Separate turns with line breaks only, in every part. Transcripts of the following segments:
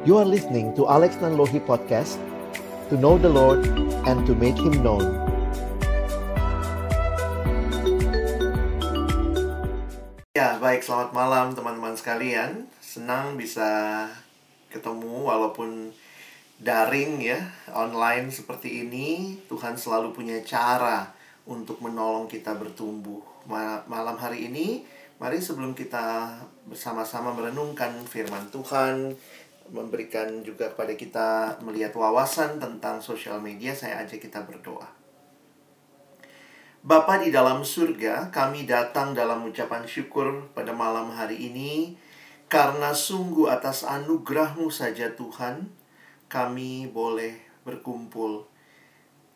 You are listening to Alex Nanlohi Podcast To know the Lord and to make Him known
Ya, baik. Selamat malam teman-teman sekalian. Senang bisa ketemu walaupun daring ya, online seperti ini. Tuhan selalu punya cara untuk menolong kita bertumbuh. Ma- Malam hari ini, mari sebelum kita bersama-sama merenungkan firman Tuhan, memberikan juga kepada kita melihat wawasan tentang sosial media, saya ajak kita berdoa. Bapa di dalam surga, kami datang dalam ucapan syukur pada malam hari ini karena sungguh atas anugerahmu saja Tuhan, kami boleh berkumpul.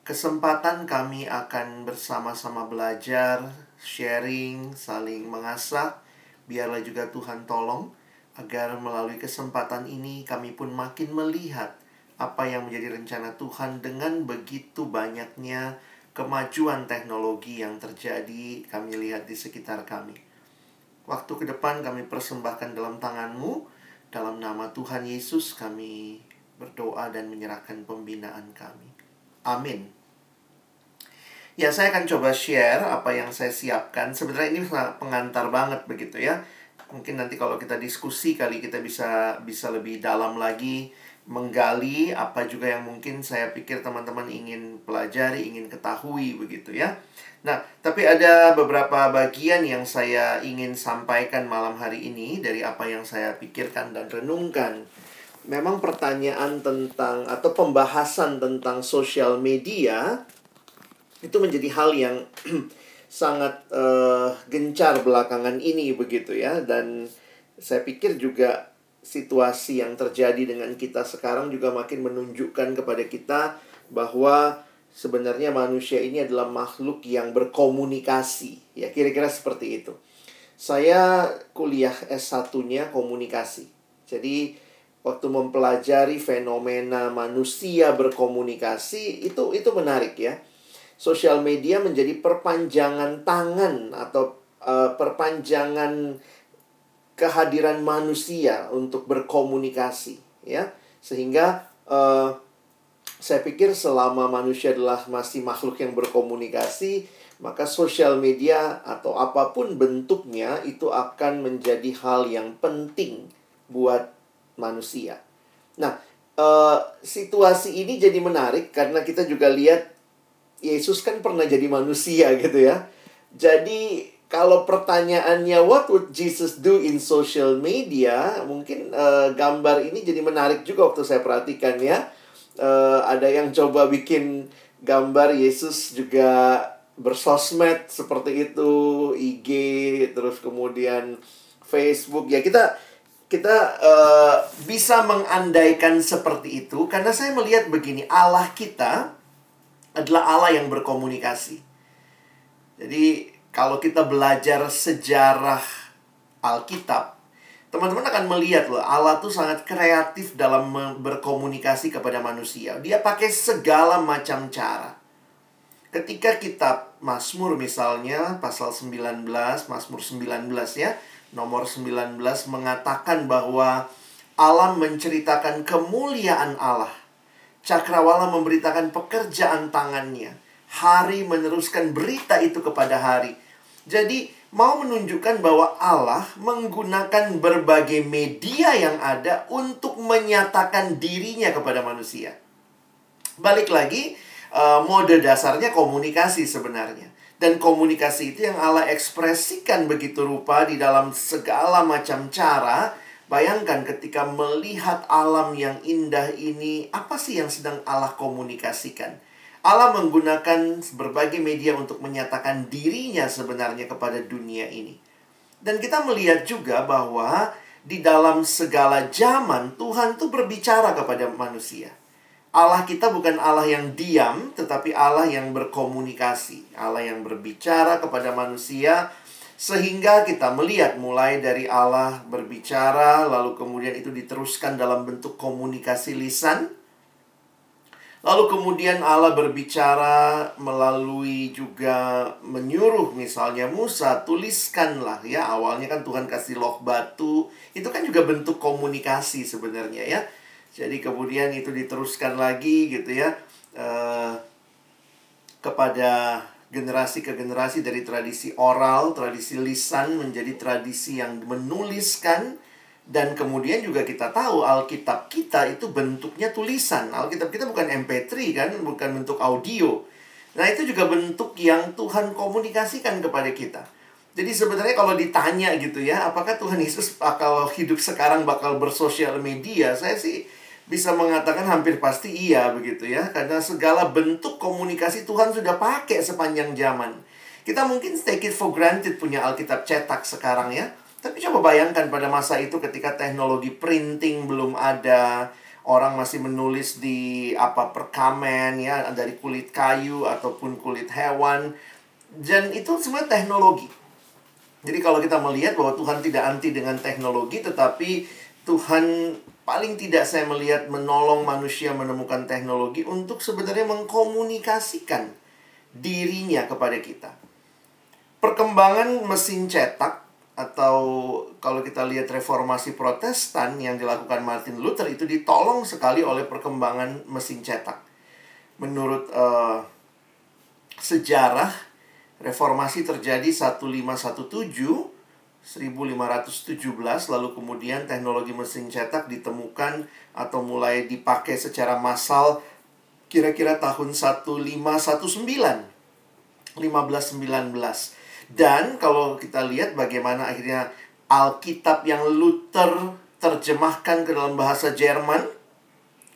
Kesempatan kami akan bersama-sama belajar, sharing, saling mengasah. Biarlah juga Tuhan tolong agar melalui kesempatan ini kami pun makin melihat apa yang menjadi rencana Tuhan dengan begitu banyaknya kemajuan teknologi yang terjadi kami lihat di sekitar kami. Waktu ke depan kami persembahkan dalam tanganmu. Dalam nama Tuhan Yesus kami berdoa dan menyerahkan pembinaan kami. Amin. Ya, saya akan coba share apa yang saya siapkan. Sebenarnya ini pengantar banget begitu ya. Mungkin nanti kalau kita diskusi kali kita bisa bisa lebih dalam lagi menggali apa juga yang mungkin saya pikir teman-teman ingin pelajari, ingin ketahui begitu ya. Nah, tapi ada beberapa bagian yang saya ingin sampaikan malam hari ini dari apa yang saya pikirkan dan renungkan. Memang pertanyaan tentang atau pembahasan tentang sosial media itu menjadi hal yang sangat uh, gencar belakangan ini begitu ya. Dan saya pikir juga situasi yang terjadi dengan kita sekarang juga makin menunjukkan kepada kita bahwa sebenarnya manusia ini adalah makhluk yang berkomunikasi. Ya kira-kira seperti itu. Saya kuliah S1-nya komunikasi. Jadi waktu mempelajari fenomena manusia berkomunikasi itu itu menarik ya sosial media menjadi perpanjangan tangan atau uh, perpanjangan kehadiran manusia untuk berkomunikasi ya sehingga uh, saya pikir selama manusia adalah masih makhluk yang berkomunikasi maka sosial media atau apa pun bentuknya itu akan menjadi hal yang penting buat manusia. Nah, uh, situasi ini jadi menarik karena kita juga lihat Yesus kan pernah jadi manusia gitu ya. Jadi kalau pertanyaannya what would Jesus do in social media, mungkin uh, gambar ini jadi menarik juga waktu saya perhatikan ya. Uh, ada yang coba bikin gambar Yesus juga bersosmed seperti itu, IG, terus kemudian Facebook. Ya kita kita uh, bisa mengandaikan seperti itu karena saya melihat begini, Allah kita adalah Allah yang berkomunikasi. Jadi kalau kita belajar sejarah Alkitab, teman-teman akan melihat loh, Allah tuh sangat kreatif dalam berkomunikasi kepada manusia. Dia pakai segala macam cara. Ketika kitab Mazmur misalnya, pasal 19, Mazmur 19 ya, nomor 19 mengatakan bahwa Allah menceritakan kemuliaan Allah. Cakrawala memberitakan pekerjaan tangannya. Hari meneruskan berita itu kepada hari. Jadi, mau menunjukkan bahwa Allah menggunakan berbagai media yang ada untuk menyatakan dirinya kepada manusia. Balik lagi, uh, mode dasarnya komunikasi sebenarnya. Dan komunikasi itu yang Allah ekspresikan begitu rupa di dalam segala macam cara. Bayangkan ketika melihat alam yang indah ini, apa sih yang sedang Allah komunikasikan? Allah menggunakan berbagai media untuk menyatakan dirinya sebenarnya kepada dunia ini. Dan kita melihat juga bahwa di dalam segala zaman Tuhan tuh berbicara kepada manusia. Allah kita bukan Allah yang diam, tetapi Allah yang berkomunikasi, Allah yang berbicara kepada manusia, sehingga kita melihat mulai dari Allah berbicara, lalu kemudian itu diteruskan dalam bentuk komunikasi lisan. Lalu kemudian Allah berbicara melalui juga menyuruh misalnya Musa tuliskanlah. Ya awalnya kan Tuhan kasih loh batu. Itu kan juga bentuk komunikasi sebenarnya ya. Jadi kemudian itu diteruskan lagi gitu ya uh, kepada generasi ke generasi dari tradisi oral, tradisi lisan menjadi tradisi yang menuliskan dan kemudian juga kita tahu Alkitab kita itu bentuknya tulisan. Alkitab kita bukan MP3 kan, bukan bentuk audio. Nah, itu juga bentuk yang Tuhan komunikasikan kepada kita. Jadi sebenarnya kalau ditanya gitu ya, apakah Tuhan Yesus bakal hidup sekarang bakal bersosial media? Saya sih bisa mengatakan hampir pasti iya begitu ya. Karena segala bentuk komunikasi Tuhan sudah pakai sepanjang zaman. Kita mungkin take it for granted punya Alkitab cetak sekarang ya. Tapi coba bayangkan pada masa itu ketika teknologi printing belum ada, orang masih menulis di apa perkamen ya dari kulit kayu ataupun kulit hewan. Dan itu semua teknologi. Jadi kalau kita melihat bahwa Tuhan tidak anti dengan teknologi tetapi Tuhan paling tidak saya melihat menolong manusia menemukan teknologi untuk sebenarnya mengkomunikasikan dirinya kepada kita. Perkembangan mesin cetak atau kalau kita lihat reformasi protestan yang dilakukan Martin Luther itu ditolong sekali oleh perkembangan mesin cetak. Menurut uh, sejarah, reformasi terjadi 1517, 1517, lalu kemudian teknologi mesin cetak ditemukan atau mulai dipakai secara massal kira-kira tahun 1519. 1519 dan kalau kita lihat bagaimana akhirnya Alkitab yang Luther terjemahkan ke dalam bahasa Jerman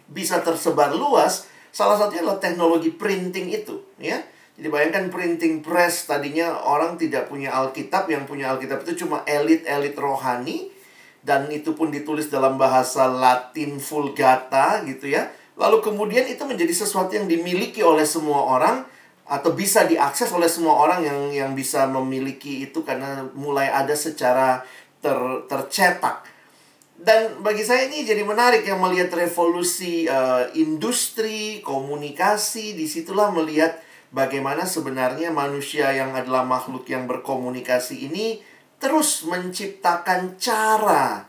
bisa tersebar luas, salah satunya adalah teknologi printing itu, ya. Jadi bayangkan printing press tadinya orang tidak punya Alkitab, yang punya Alkitab itu cuma elit-elit rohani dan itu pun ditulis dalam bahasa Latin Vulgata gitu ya. Lalu kemudian itu menjadi sesuatu yang dimiliki oleh semua orang atau bisa diakses oleh semua orang yang yang bisa memiliki itu karena mulai ada secara ter, tercetak. Dan bagi saya ini jadi menarik yang melihat revolusi uh, industri, komunikasi, di situlah melihat bagaimana sebenarnya manusia yang adalah makhluk yang berkomunikasi ini terus menciptakan cara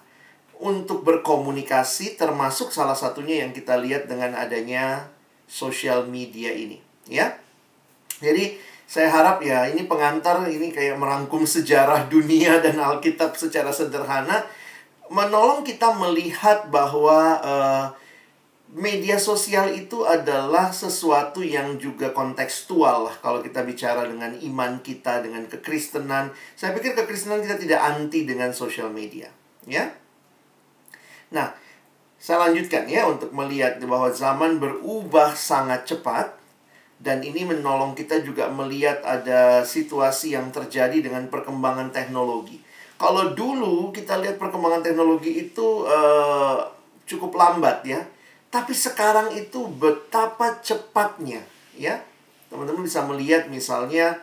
untuk berkomunikasi termasuk salah satunya yang kita lihat dengan adanya sosial media ini, ya. Jadi saya harap ya ini pengantar ini kayak merangkum sejarah dunia dan Alkitab secara sederhana menolong kita melihat bahwa uh, media sosial itu adalah sesuatu yang juga kontekstual lah kalau kita bicara dengan iman kita dengan kekristenan. Saya pikir kekristenan kita tidak anti dengan sosial media, ya. Nah, saya lanjutkan ya untuk melihat bahwa zaman berubah sangat cepat dan ini menolong kita juga melihat ada situasi yang terjadi dengan perkembangan teknologi. Kalau dulu kita lihat perkembangan teknologi itu uh, cukup lambat ya, tapi sekarang itu betapa cepatnya ya. Teman-teman bisa melihat misalnya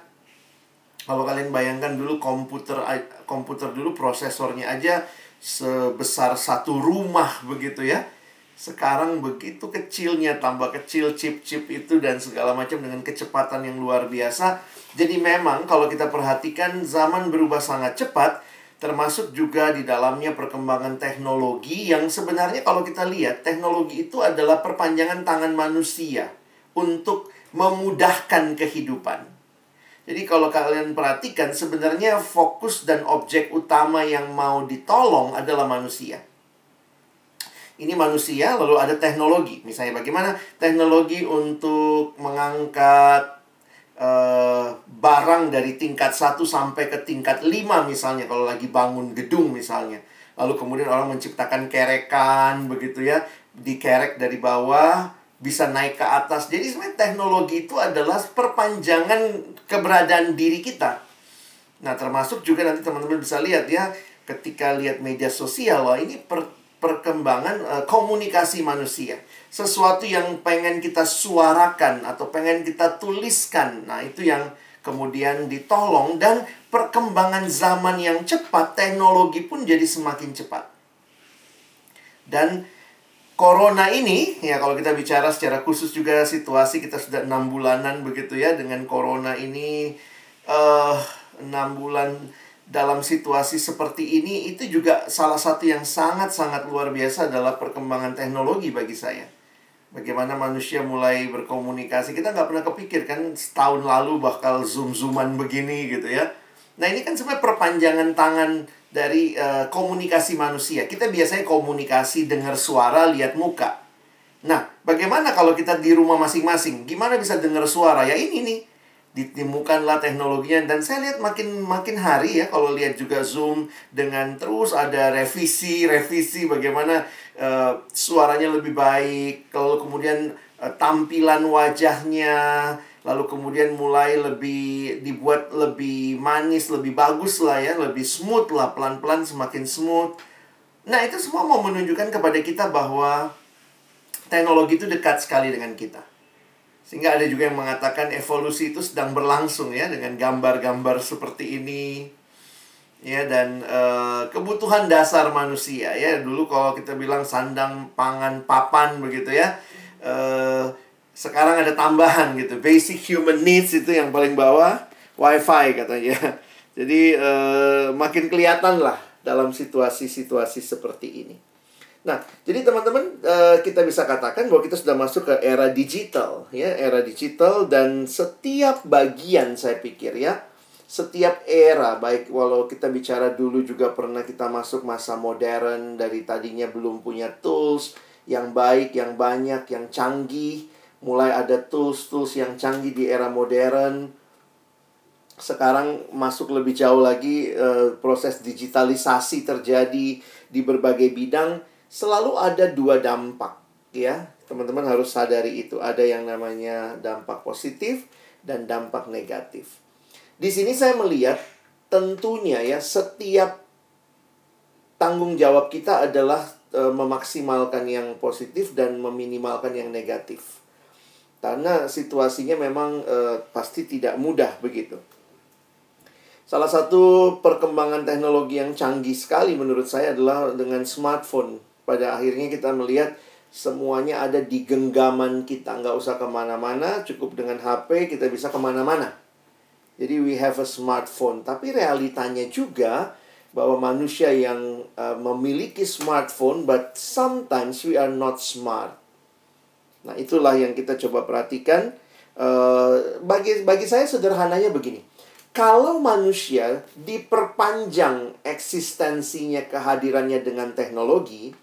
kalau kalian bayangkan dulu komputer komputer dulu prosesornya aja sebesar satu rumah begitu ya sekarang begitu kecilnya tambah kecil chip-chip itu dan segala macam dengan kecepatan yang luar biasa. Jadi memang kalau kita perhatikan zaman berubah sangat cepat termasuk juga di dalamnya perkembangan teknologi yang sebenarnya kalau kita lihat teknologi itu adalah perpanjangan tangan manusia untuk memudahkan kehidupan. Jadi kalau kalian perhatikan sebenarnya fokus dan objek utama yang mau ditolong adalah manusia ini manusia, lalu ada teknologi. Misalnya bagaimana teknologi untuk mengangkat uh, barang dari tingkat 1 sampai ke tingkat 5 misalnya kalau lagi bangun gedung misalnya. Lalu kemudian orang menciptakan kerekan begitu ya, dikerek dari bawah bisa naik ke atas. Jadi sebenarnya teknologi itu adalah perpanjangan keberadaan diri kita. Nah, termasuk juga nanti teman-teman bisa lihat ya, ketika lihat media sosial, wah ini per, perkembangan uh, komunikasi manusia. Sesuatu yang pengen kita suarakan atau pengen kita tuliskan. Nah, itu yang kemudian ditolong dan perkembangan zaman yang cepat, teknologi pun jadi semakin cepat. Dan corona ini, ya kalau kita bicara secara khusus juga situasi kita sudah enam bulanan begitu ya dengan corona ini uh, enam bulan dalam situasi seperti ini itu juga salah satu yang sangat-sangat luar biasa adalah perkembangan teknologi bagi saya. Bagaimana manusia mulai berkomunikasi. Kita nggak pernah kepikir kan setahun lalu bakal zoom-zooman begini gitu ya. Nah ini kan sebenarnya perpanjangan tangan dari uh, komunikasi manusia. Kita biasanya komunikasi dengar suara, lihat muka. Nah, bagaimana kalau kita di rumah masing-masing? Gimana bisa dengar suara? Ya ini nih ditemukanlah teknologinya dan saya lihat makin makin hari ya kalau lihat juga zoom dengan terus ada revisi revisi bagaimana uh, suaranya lebih baik kalau kemudian uh, tampilan wajahnya lalu kemudian mulai lebih dibuat lebih manis lebih bagus lah ya lebih smooth lah pelan pelan semakin smooth nah itu semua mau menunjukkan kepada kita bahwa teknologi itu dekat sekali dengan kita sehingga ada juga yang mengatakan evolusi itu sedang berlangsung ya dengan gambar-gambar seperti ini. Ya dan e, kebutuhan dasar manusia ya. Dulu kalau kita bilang sandang, pangan, papan begitu ya. E, sekarang ada tambahan gitu. Basic human needs itu yang paling bawah, wifi katanya. Jadi e, makin kelihatan lah dalam situasi-situasi seperti ini. Nah, jadi teman-teman uh, kita bisa katakan bahwa kita sudah masuk ke era digital, ya, era digital dan setiap bagian saya pikir ya, setiap era baik walau kita bicara dulu juga pernah kita masuk masa modern dari tadinya belum punya tools yang baik, yang banyak, yang canggih, mulai ada tools-tools yang canggih di era modern. Sekarang masuk lebih jauh lagi uh, proses digitalisasi terjadi di berbagai bidang selalu ada dua dampak ya. Teman-teman harus sadari itu. Ada yang namanya dampak positif dan dampak negatif. Di sini saya melihat tentunya ya setiap tanggung jawab kita adalah e, memaksimalkan yang positif dan meminimalkan yang negatif. Karena situasinya memang e, pasti tidak mudah begitu. Salah satu perkembangan teknologi yang canggih sekali menurut saya adalah dengan smartphone pada akhirnya kita melihat semuanya ada di genggaman kita. Nggak usah ke mana-mana, cukup dengan HP kita bisa ke mana-mana. Jadi we have a smartphone. Tapi realitanya juga bahwa manusia yang uh, memiliki smartphone, but sometimes we are not smart. Nah itulah yang kita coba perhatikan. Uh, bagi bagi saya sederhananya begini. Kalau manusia diperpanjang eksistensinya kehadirannya dengan teknologi,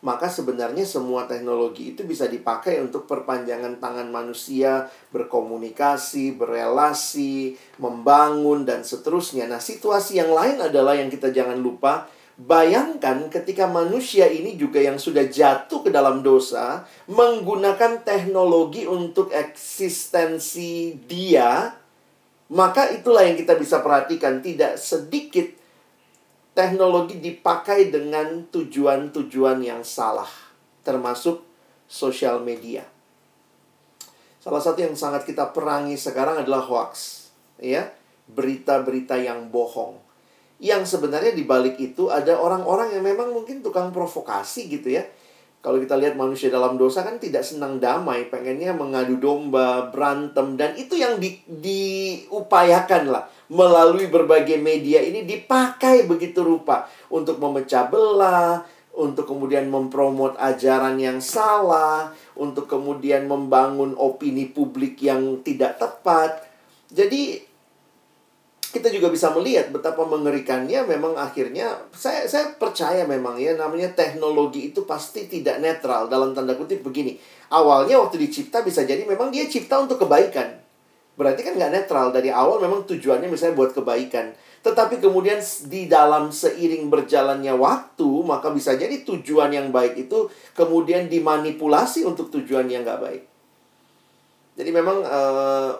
maka sebenarnya semua teknologi itu bisa dipakai untuk perpanjangan tangan manusia berkomunikasi, berelasi, membangun dan seterusnya. Nah, situasi yang lain adalah yang kita jangan lupa Bayangkan ketika manusia ini juga yang sudah jatuh ke dalam dosa menggunakan teknologi untuk eksistensi dia, maka itulah yang kita bisa perhatikan tidak sedikit teknologi dipakai dengan tujuan-tujuan yang salah, termasuk sosial media. Salah satu yang sangat kita perangi sekarang adalah hoax, ya, berita-berita yang bohong. Yang sebenarnya di balik itu ada orang-orang yang memang mungkin tukang provokasi gitu ya. Kalau kita lihat manusia dalam dosa kan tidak senang damai, pengennya mengadu domba, berantem dan itu yang di, diupayakan lah melalui berbagai media ini dipakai begitu rupa untuk memecah belah, untuk kemudian mempromot ajaran yang salah, untuk kemudian membangun opini publik yang tidak tepat. Jadi kita juga bisa melihat betapa mengerikannya memang akhirnya saya saya percaya memang ya namanya teknologi itu pasti tidak netral dalam tanda kutip begini. Awalnya waktu dicipta bisa jadi memang dia cipta untuk kebaikan. Berarti kan nggak netral dari awal memang tujuannya misalnya buat kebaikan. Tetapi kemudian di dalam seiring berjalannya waktu, maka bisa jadi tujuan yang baik itu kemudian dimanipulasi untuk tujuan yang nggak baik. Jadi memang uh,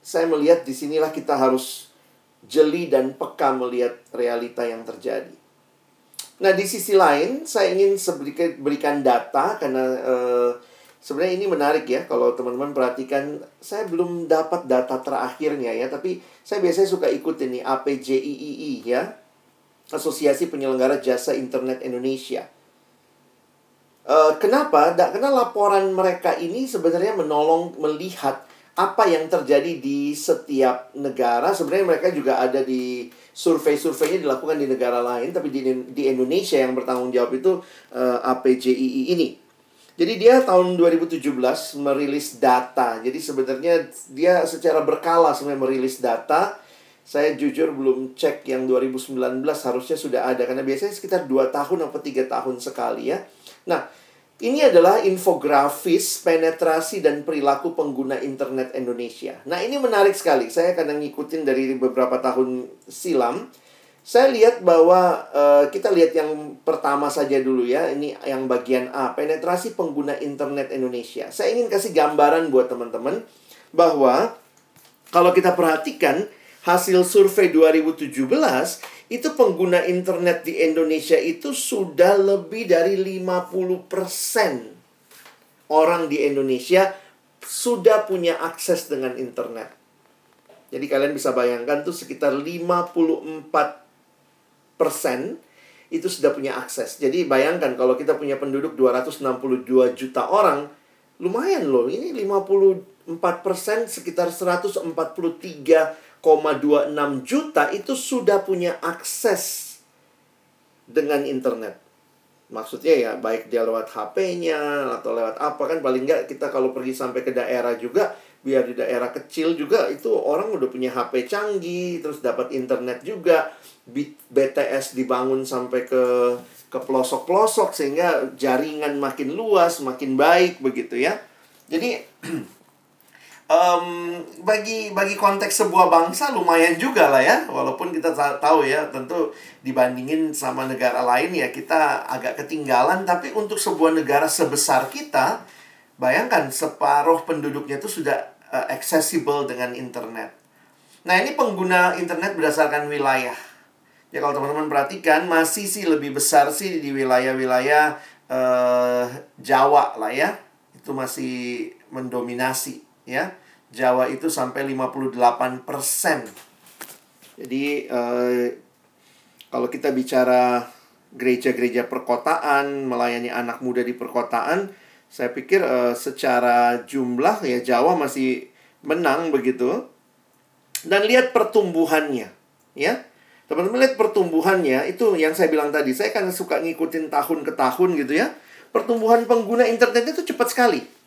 saya melihat di sinilah kita harus jeli dan peka melihat realita yang terjadi. Nah di sisi lain, saya ingin berikan data karena uh, Sebenarnya ini menarik ya kalau teman-teman perhatikan saya belum dapat data terakhirnya ya tapi saya biasanya suka ikut ini APJIII ya Asosiasi Penyelenggara Jasa Internet Indonesia. Uh, kenapa? Da, karena laporan mereka ini sebenarnya menolong melihat apa yang terjadi di setiap negara. Sebenarnya mereka juga ada di survei-surveinya dilakukan di negara lain, tapi di, di Indonesia yang bertanggung jawab itu uh, eh, APJII ini. Jadi dia tahun 2017 merilis data. Jadi sebenarnya dia secara berkala sebenarnya merilis data. Saya jujur belum cek yang 2019 harusnya sudah ada karena biasanya sekitar 2 tahun atau 3 tahun sekali ya. Nah, ini adalah infografis penetrasi dan perilaku pengguna internet Indonesia. Nah, ini menarik sekali. Saya kadang ngikutin dari beberapa tahun silam. Saya lihat bahwa uh, kita lihat yang pertama saja dulu ya. Ini yang bagian A, penetrasi pengguna internet Indonesia. Saya ingin kasih gambaran buat teman-teman bahwa kalau kita perhatikan hasil survei 2017 itu pengguna internet di Indonesia itu sudah lebih dari 50% orang di Indonesia sudah punya akses dengan internet. Jadi kalian bisa bayangkan tuh sekitar 54% itu sudah punya akses. Jadi bayangkan kalau kita punya penduduk 262 juta orang, lumayan loh. Ini 54% sekitar 143 26 juta itu sudah punya akses dengan internet. Maksudnya ya baik dia lewat HP-nya atau lewat apa kan paling nggak kita kalau pergi sampai ke daerah juga biar di daerah kecil juga itu orang udah punya HP canggih terus dapat internet juga BTS dibangun sampai ke ke pelosok-pelosok sehingga jaringan makin luas makin baik begitu ya. Jadi um, bagi bagi konteks sebuah bangsa lumayan juga lah ya. Walaupun kita tahu ya tentu dibandingin sama negara lain ya kita agak ketinggalan. Tapi untuk sebuah negara sebesar kita bayangkan separuh penduduknya itu sudah uh, accessible dengan internet. Nah ini pengguna internet berdasarkan wilayah ya kalau teman-teman perhatikan masih sih lebih besar sih di wilayah-wilayah uh, Jawa lah ya itu masih mendominasi ya Jawa itu sampai 58 persen. Jadi eh, kalau kita bicara gereja-gereja perkotaan melayani anak muda di perkotaan, saya pikir eh, secara jumlah ya Jawa masih menang begitu. Dan lihat pertumbuhannya, ya. Teman-teman lihat pertumbuhannya itu yang saya bilang tadi. Saya kan suka ngikutin tahun ke tahun gitu ya. Pertumbuhan pengguna internet itu cepat sekali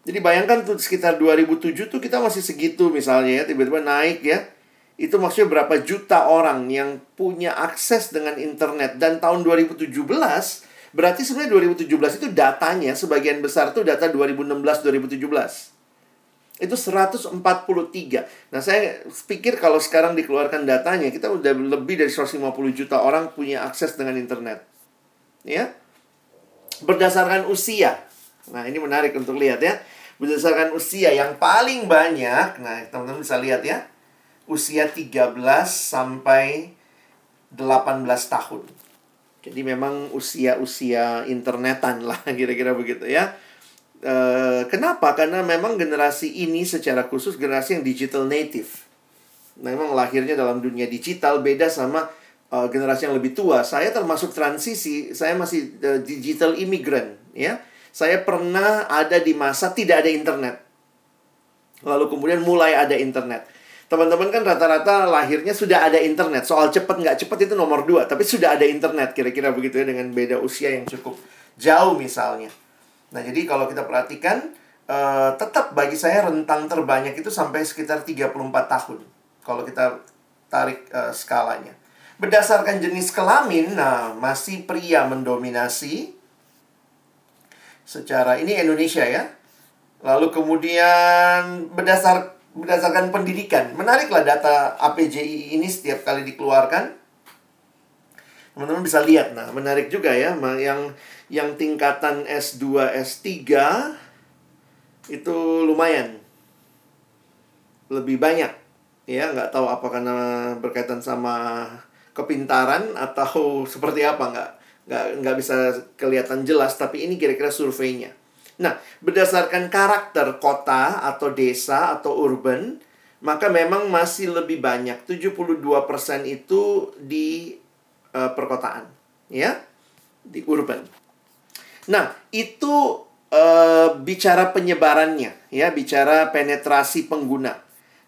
jadi bayangkan tuh sekitar 2007 tuh kita masih segitu misalnya ya, tiba-tiba naik ya. Itu maksudnya berapa juta orang yang punya akses dengan internet dan tahun 2017 berarti sebenarnya 2017 itu datanya sebagian besar tuh data 2016 2017. Itu 143. Nah, saya pikir kalau sekarang dikeluarkan datanya, kita udah lebih dari 150 juta orang punya akses dengan internet. Ya. Berdasarkan usia. Nah, ini menarik untuk lihat ya. Berdasarkan usia yang paling banyak, nah teman-teman bisa lihat ya. Usia 13 sampai 18 tahun. Jadi memang usia-usia internetan lah kira-kira begitu ya. E, kenapa? Karena memang generasi ini secara khusus generasi yang digital native. Memang lahirnya dalam dunia digital beda sama uh, generasi yang lebih tua. Saya termasuk transisi, saya masih uh, digital immigrant ya saya pernah ada di masa tidak ada internet. Lalu kemudian mulai ada internet. Teman-teman kan rata-rata lahirnya sudah ada internet. Soal cepat nggak cepat itu nomor dua. Tapi sudah ada internet kira-kira begitu ya dengan beda usia yang cukup jauh misalnya. Nah jadi kalau kita perhatikan uh, tetap bagi saya rentang terbanyak itu sampai sekitar 34 tahun. Kalau kita tarik uh, skalanya. Berdasarkan jenis kelamin, nah masih pria mendominasi secara ini Indonesia ya. Lalu kemudian berdasar berdasarkan pendidikan. Menariklah data APJI ini setiap kali dikeluarkan. Teman-teman bisa lihat nah, menarik juga ya yang yang tingkatan S2, S3 itu lumayan. Lebih banyak. Ya, nggak tahu apa karena berkaitan sama kepintaran atau seperti apa nggak nggak nggak bisa kelihatan jelas tapi ini kira-kira surveinya nah berdasarkan karakter kota atau desa atau urban maka memang masih lebih banyak 72% itu di uh, perkotaan ya di urban nah itu uh, bicara penyebarannya, ya, bicara penetrasi pengguna.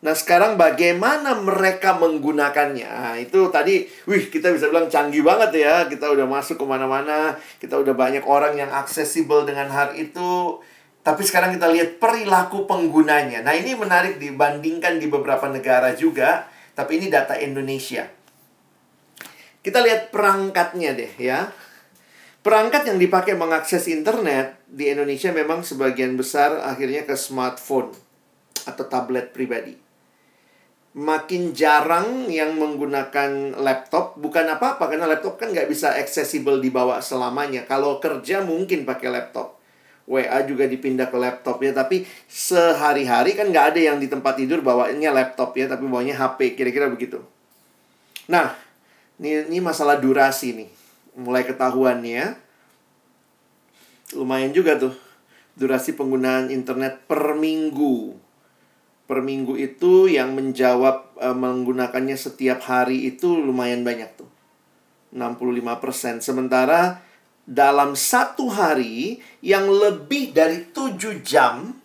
Nah, sekarang bagaimana mereka menggunakannya? Nah, itu tadi, wih, kita bisa bilang canggih banget ya. Kita udah masuk ke mana-mana, kita udah banyak orang yang aksesibel dengan hal itu. Tapi sekarang kita lihat perilaku penggunanya. Nah, ini menarik dibandingkan di beberapa negara juga. Tapi ini data Indonesia. Kita lihat perangkatnya deh ya. Perangkat yang dipakai mengakses internet di Indonesia memang sebagian besar akhirnya ke smartphone atau tablet pribadi. Makin jarang yang menggunakan laptop, bukan apa-apa karena laptop kan nggak bisa accessible dibawa selamanya. Kalau kerja mungkin pakai laptop. WA juga dipindah ke laptop ya, tapi sehari-hari kan nggak ada yang di tempat tidur bawanya laptop ya, tapi bawanya HP, kira-kira begitu. Nah, ini, ini masalah durasi nih mulai ketahuan ya. Lumayan juga tuh durasi penggunaan internet per minggu. Per minggu itu yang menjawab e, menggunakannya setiap hari itu lumayan banyak tuh. 65%. Sementara dalam satu hari yang lebih dari 7 jam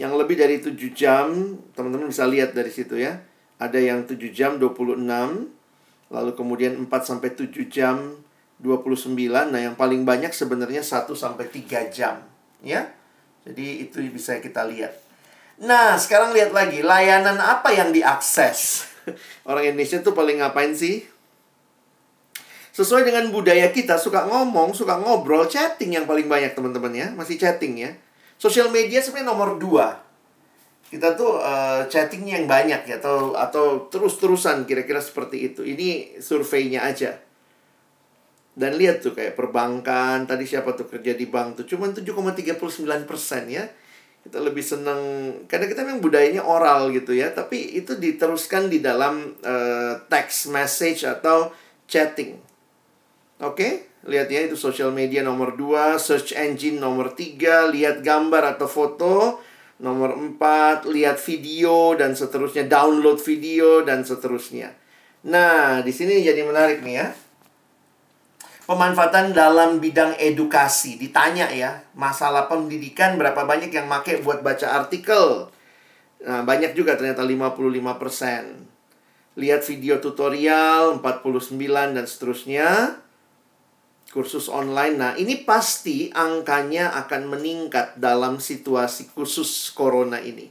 yang lebih dari 7 jam, teman-teman bisa lihat dari situ ya. Ada yang 7 jam 26, Lalu kemudian 4 sampai 7 jam 29. Nah, yang paling banyak sebenarnya 1 sampai 3 jam, ya. Jadi itu bisa kita lihat. Nah, sekarang lihat lagi layanan apa yang diakses. Orang Indonesia tuh paling ngapain sih? Sesuai dengan budaya kita suka ngomong, suka ngobrol, chatting yang paling banyak teman-teman ya. Masih chatting ya. Sosial media sebenarnya nomor 2 kita tuh uh, chattingnya yang banyak ya atau atau terus-terusan kira-kira seperti itu. Ini surveinya aja. Dan lihat tuh kayak perbankan, tadi siapa tuh kerja di bank tuh cuma 7,39 persen ya. Kita lebih seneng, karena kita memang budayanya oral gitu ya, tapi itu diteruskan di dalam uh, text message atau chatting. Oke, okay? lihat ya itu social media nomor 2, search engine nomor 3, lihat gambar atau foto, Nomor empat, lihat video dan seterusnya, download video dan seterusnya. Nah, di sini jadi menarik nih ya. Pemanfaatan dalam bidang edukasi. Ditanya ya, masalah pendidikan berapa banyak yang make buat baca artikel. Nah, banyak juga ternyata 55%. Lihat video tutorial 49 dan seterusnya kursus online. Nah, ini pasti angkanya akan meningkat dalam situasi khusus corona ini.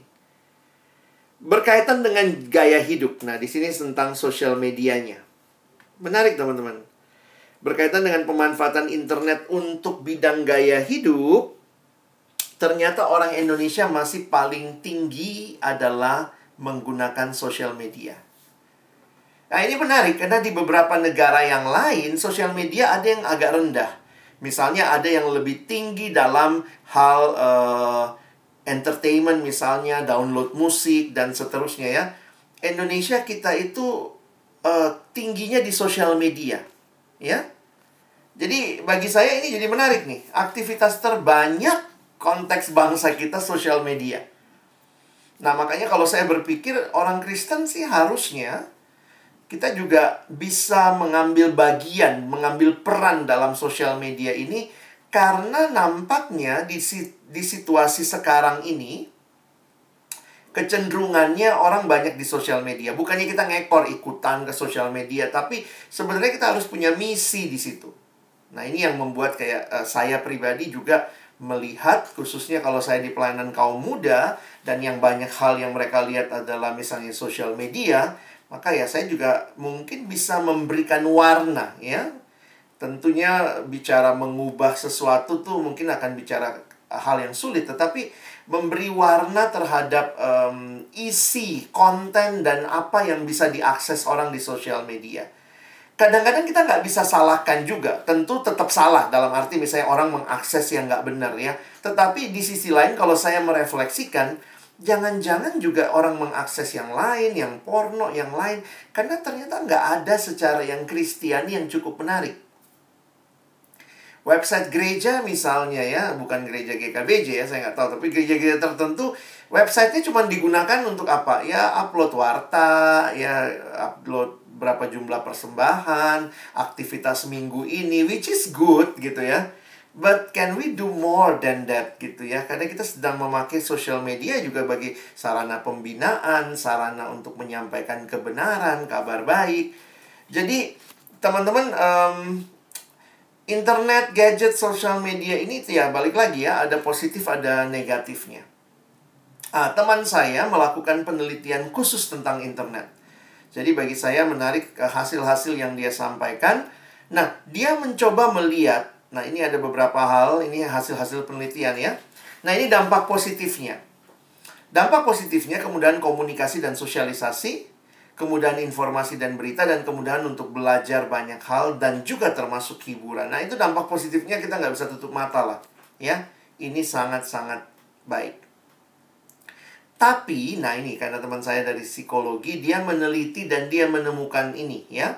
Berkaitan dengan gaya hidup. Nah, di sini tentang sosial medianya. Menarik, teman-teman. Berkaitan dengan pemanfaatan internet untuk bidang gaya hidup, ternyata orang Indonesia masih paling tinggi adalah menggunakan sosial media. Nah, ini menarik karena di beberapa negara yang lain sosial media ada yang agak rendah. Misalnya ada yang lebih tinggi dalam hal uh, entertainment misalnya, download musik dan seterusnya ya. Indonesia kita itu uh, tingginya di sosial media, ya. Jadi bagi saya ini jadi menarik nih. Aktivitas terbanyak konteks bangsa kita sosial media. Nah, makanya kalau saya berpikir orang Kristen sih harusnya kita juga bisa mengambil bagian, mengambil peran dalam sosial media ini karena nampaknya di, di situasi sekarang ini kecenderungannya orang banyak di sosial media. Bukannya kita ngekor ikutan ke sosial media, tapi sebenarnya kita harus punya misi di situ. Nah, ini yang membuat kayak uh, saya pribadi juga melihat khususnya kalau saya di pelayanan kaum muda dan yang banyak hal yang mereka lihat adalah misalnya sosial media, maka ya saya juga mungkin bisa memberikan warna ya. Tentunya bicara mengubah sesuatu tuh mungkin akan bicara hal yang sulit tetapi memberi warna terhadap um, isi konten dan apa yang bisa diakses orang di sosial media. Kadang-kadang kita nggak bisa salahkan juga. Tentu tetap salah dalam arti misalnya orang mengakses yang nggak benar ya. Tetapi di sisi lain kalau saya merefleksikan, jangan-jangan juga orang mengakses yang lain, yang porno, yang lain. Karena ternyata nggak ada secara yang kristiani yang cukup menarik. Website gereja misalnya ya, bukan gereja GKBJ ya, saya nggak tahu. Tapi gereja-gereja tertentu, websitenya cuma digunakan untuk apa? Ya upload warta, ya upload berapa jumlah persembahan, aktivitas minggu ini, which is good gitu ya. But can we do more than that gitu ya? Karena kita sedang memakai social media juga bagi sarana pembinaan, sarana untuk menyampaikan kebenaran, kabar baik. Jadi teman-teman um, internet, gadget, social media ini ya balik lagi ya, ada positif, ada negatifnya. Ah, teman saya melakukan penelitian khusus tentang internet. Jadi bagi saya menarik hasil-hasil yang dia sampaikan. Nah, dia mencoba melihat Nah, ini ada beberapa hal, ini hasil-hasil penelitian ya. Nah, ini dampak positifnya. Dampak positifnya kemudahan komunikasi dan sosialisasi, kemudahan informasi dan berita, dan kemudahan untuk belajar banyak hal, dan juga termasuk hiburan. Nah, itu dampak positifnya kita nggak bisa tutup mata lah. Ya, ini sangat-sangat baik. Tapi, nah ini karena teman saya dari psikologi, dia meneliti dan dia menemukan ini ya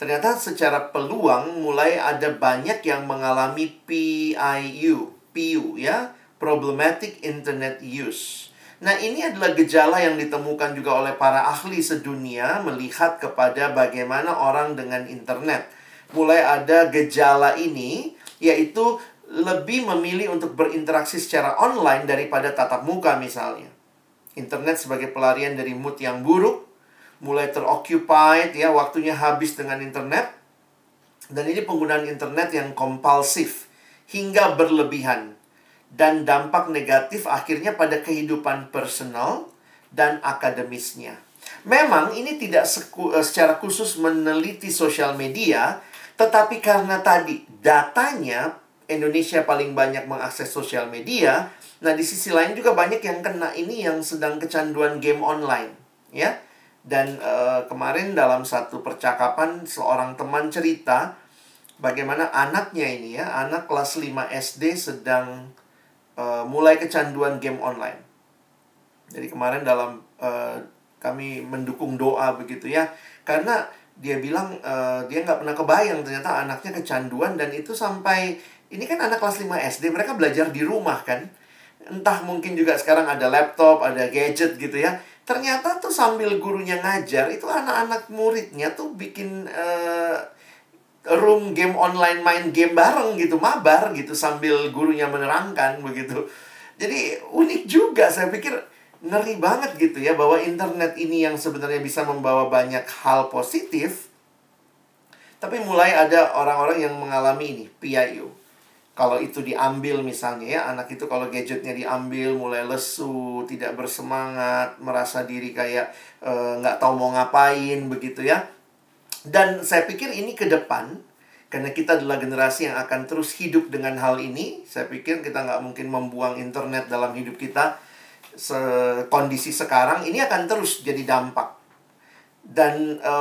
ternyata secara peluang mulai ada banyak yang mengalami PIU, PIU ya, problematic internet use. Nah, ini adalah gejala yang ditemukan juga oleh para ahli sedunia melihat kepada bagaimana orang dengan internet. Mulai ada gejala ini yaitu lebih memilih untuk berinteraksi secara online daripada tatap muka misalnya. Internet sebagai pelarian dari mood yang buruk, mulai teroccupied ya waktunya habis dengan internet. Dan ini penggunaan internet yang kompulsif hingga berlebihan. Dan dampak negatif akhirnya pada kehidupan personal dan akademisnya. Memang ini tidak eh, secara khusus meneliti sosial media, tetapi karena tadi datanya Indonesia paling banyak mengakses sosial media, nah di sisi lain juga banyak yang kena ini yang sedang kecanduan game online, ya dan uh, kemarin dalam satu percakapan seorang teman cerita bagaimana anaknya ini ya, anak kelas 5 SD sedang uh, mulai kecanduan game online. Jadi kemarin dalam uh, kami mendukung doa begitu ya, karena dia bilang uh, dia nggak pernah kebayang ternyata anaknya kecanduan dan itu sampai ini kan anak kelas 5 SD mereka belajar di rumah kan. Entah mungkin juga sekarang ada laptop ada gadget gitu ya ternyata tuh sambil gurunya ngajar itu anak-anak muridnya tuh bikin uh, room game online main game bareng gitu mabar gitu sambil gurunya menerangkan begitu. Jadi unik juga saya pikir ngeri banget gitu ya bahwa internet ini yang sebenarnya bisa membawa banyak hal positif tapi mulai ada orang-orang yang mengalami ini PIU kalau itu diambil misalnya ya anak itu kalau gadgetnya diambil mulai lesu tidak bersemangat merasa diri kayak eh, nggak e, tahu mau ngapain begitu ya. Dan saya pikir ini ke depan karena kita adalah generasi yang akan terus hidup dengan hal ini saya pikir kita nggak mungkin membuang internet dalam hidup kita se kondisi sekarang ini akan terus jadi dampak. Dan e,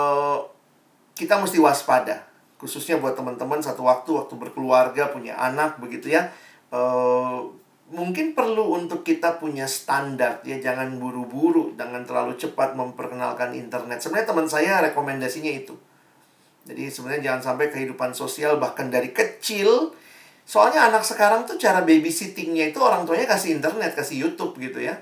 kita mesti waspada khususnya buat teman-teman satu waktu waktu berkeluarga punya anak begitu ya. Uh, mungkin perlu untuk kita punya standar ya. Jangan buru-buru jangan terlalu cepat memperkenalkan internet. Sebenarnya teman saya rekomendasinya itu. Jadi sebenarnya jangan sampai kehidupan sosial bahkan dari kecil. Soalnya anak sekarang tuh cara babysittingnya itu orang tuanya kasih internet kasih YouTube gitu ya.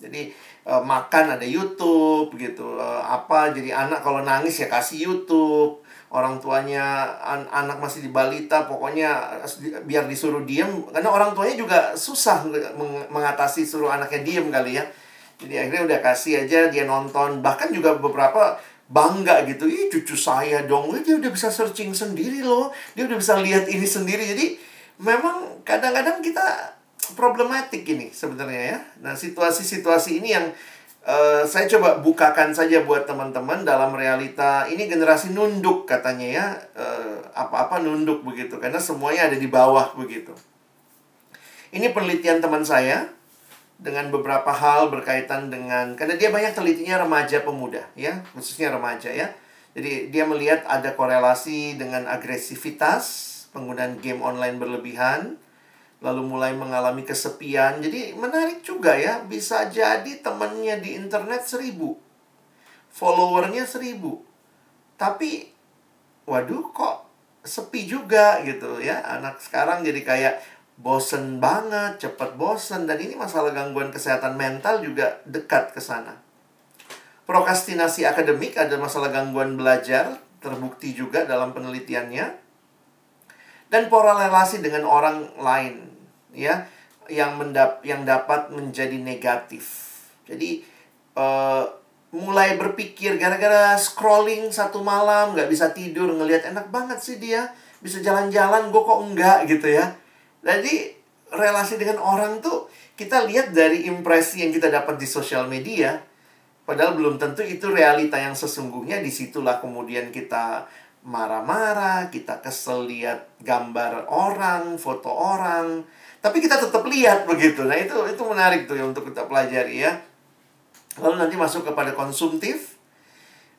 Jadi uh, makan ada YouTube gitu. Uh, apa jadi anak kalau nangis ya kasih YouTube orang tuanya an anak masih di balita pokoknya biar disuruh diem karena orang tuanya juga susah meng mengatasi suruh anaknya diem kali ya. Jadi akhirnya udah kasih aja dia nonton. Bahkan juga beberapa bangga gitu ih cucu saya dong. Dia udah bisa searching sendiri loh. Dia udah bisa lihat ini sendiri. Jadi memang kadang-kadang kita problematik ini sebenarnya ya. Nah situasi-situasi ini yang Uh, saya coba bukakan saja buat teman-teman dalam realita ini generasi nunduk katanya ya uh, apa-apa nunduk begitu karena semuanya ada di bawah begitu. Ini penelitian teman saya dengan beberapa hal berkaitan dengan karena dia banyak telitinya remaja pemuda ya khususnya remaja ya. Jadi dia melihat ada korelasi dengan agresivitas penggunaan game online berlebihan lalu mulai mengalami kesepian. Jadi menarik juga ya, bisa jadi temennya di internet seribu, followernya seribu. Tapi, waduh kok sepi juga gitu ya. Anak sekarang jadi kayak bosen banget, cepat bosen. Dan ini masalah gangguan kesehatan mental juga dekat ke sana. Prokrastinasi akademik ada masalah gangguan belajar, terbukti juga dalam penelitiannya dan pola relasi dengan orang lain ya yang mendap yang dapat menjadi negatif. Jadi uh, mulai berpikir gara-gara scrolling satu malam nggak bisa tidur ngelihat enak banget sih dia bisa jalan-jalan gue kok enggak gitu ya. Jadi relasi dengan orang tuh kita lihat dari impresi yang kita dapat di sosial media padahal belum tentu itu realita yang sesungguhnya di situlah kemudian kita marah-marah, kita kesel lihat gambar orang, foto orang, tapi kita tetap lihat begitu. Nah, itu itu menarik tuh ya untuk kita pelajari ya. Lalu nanti masuk kepada konsumtif.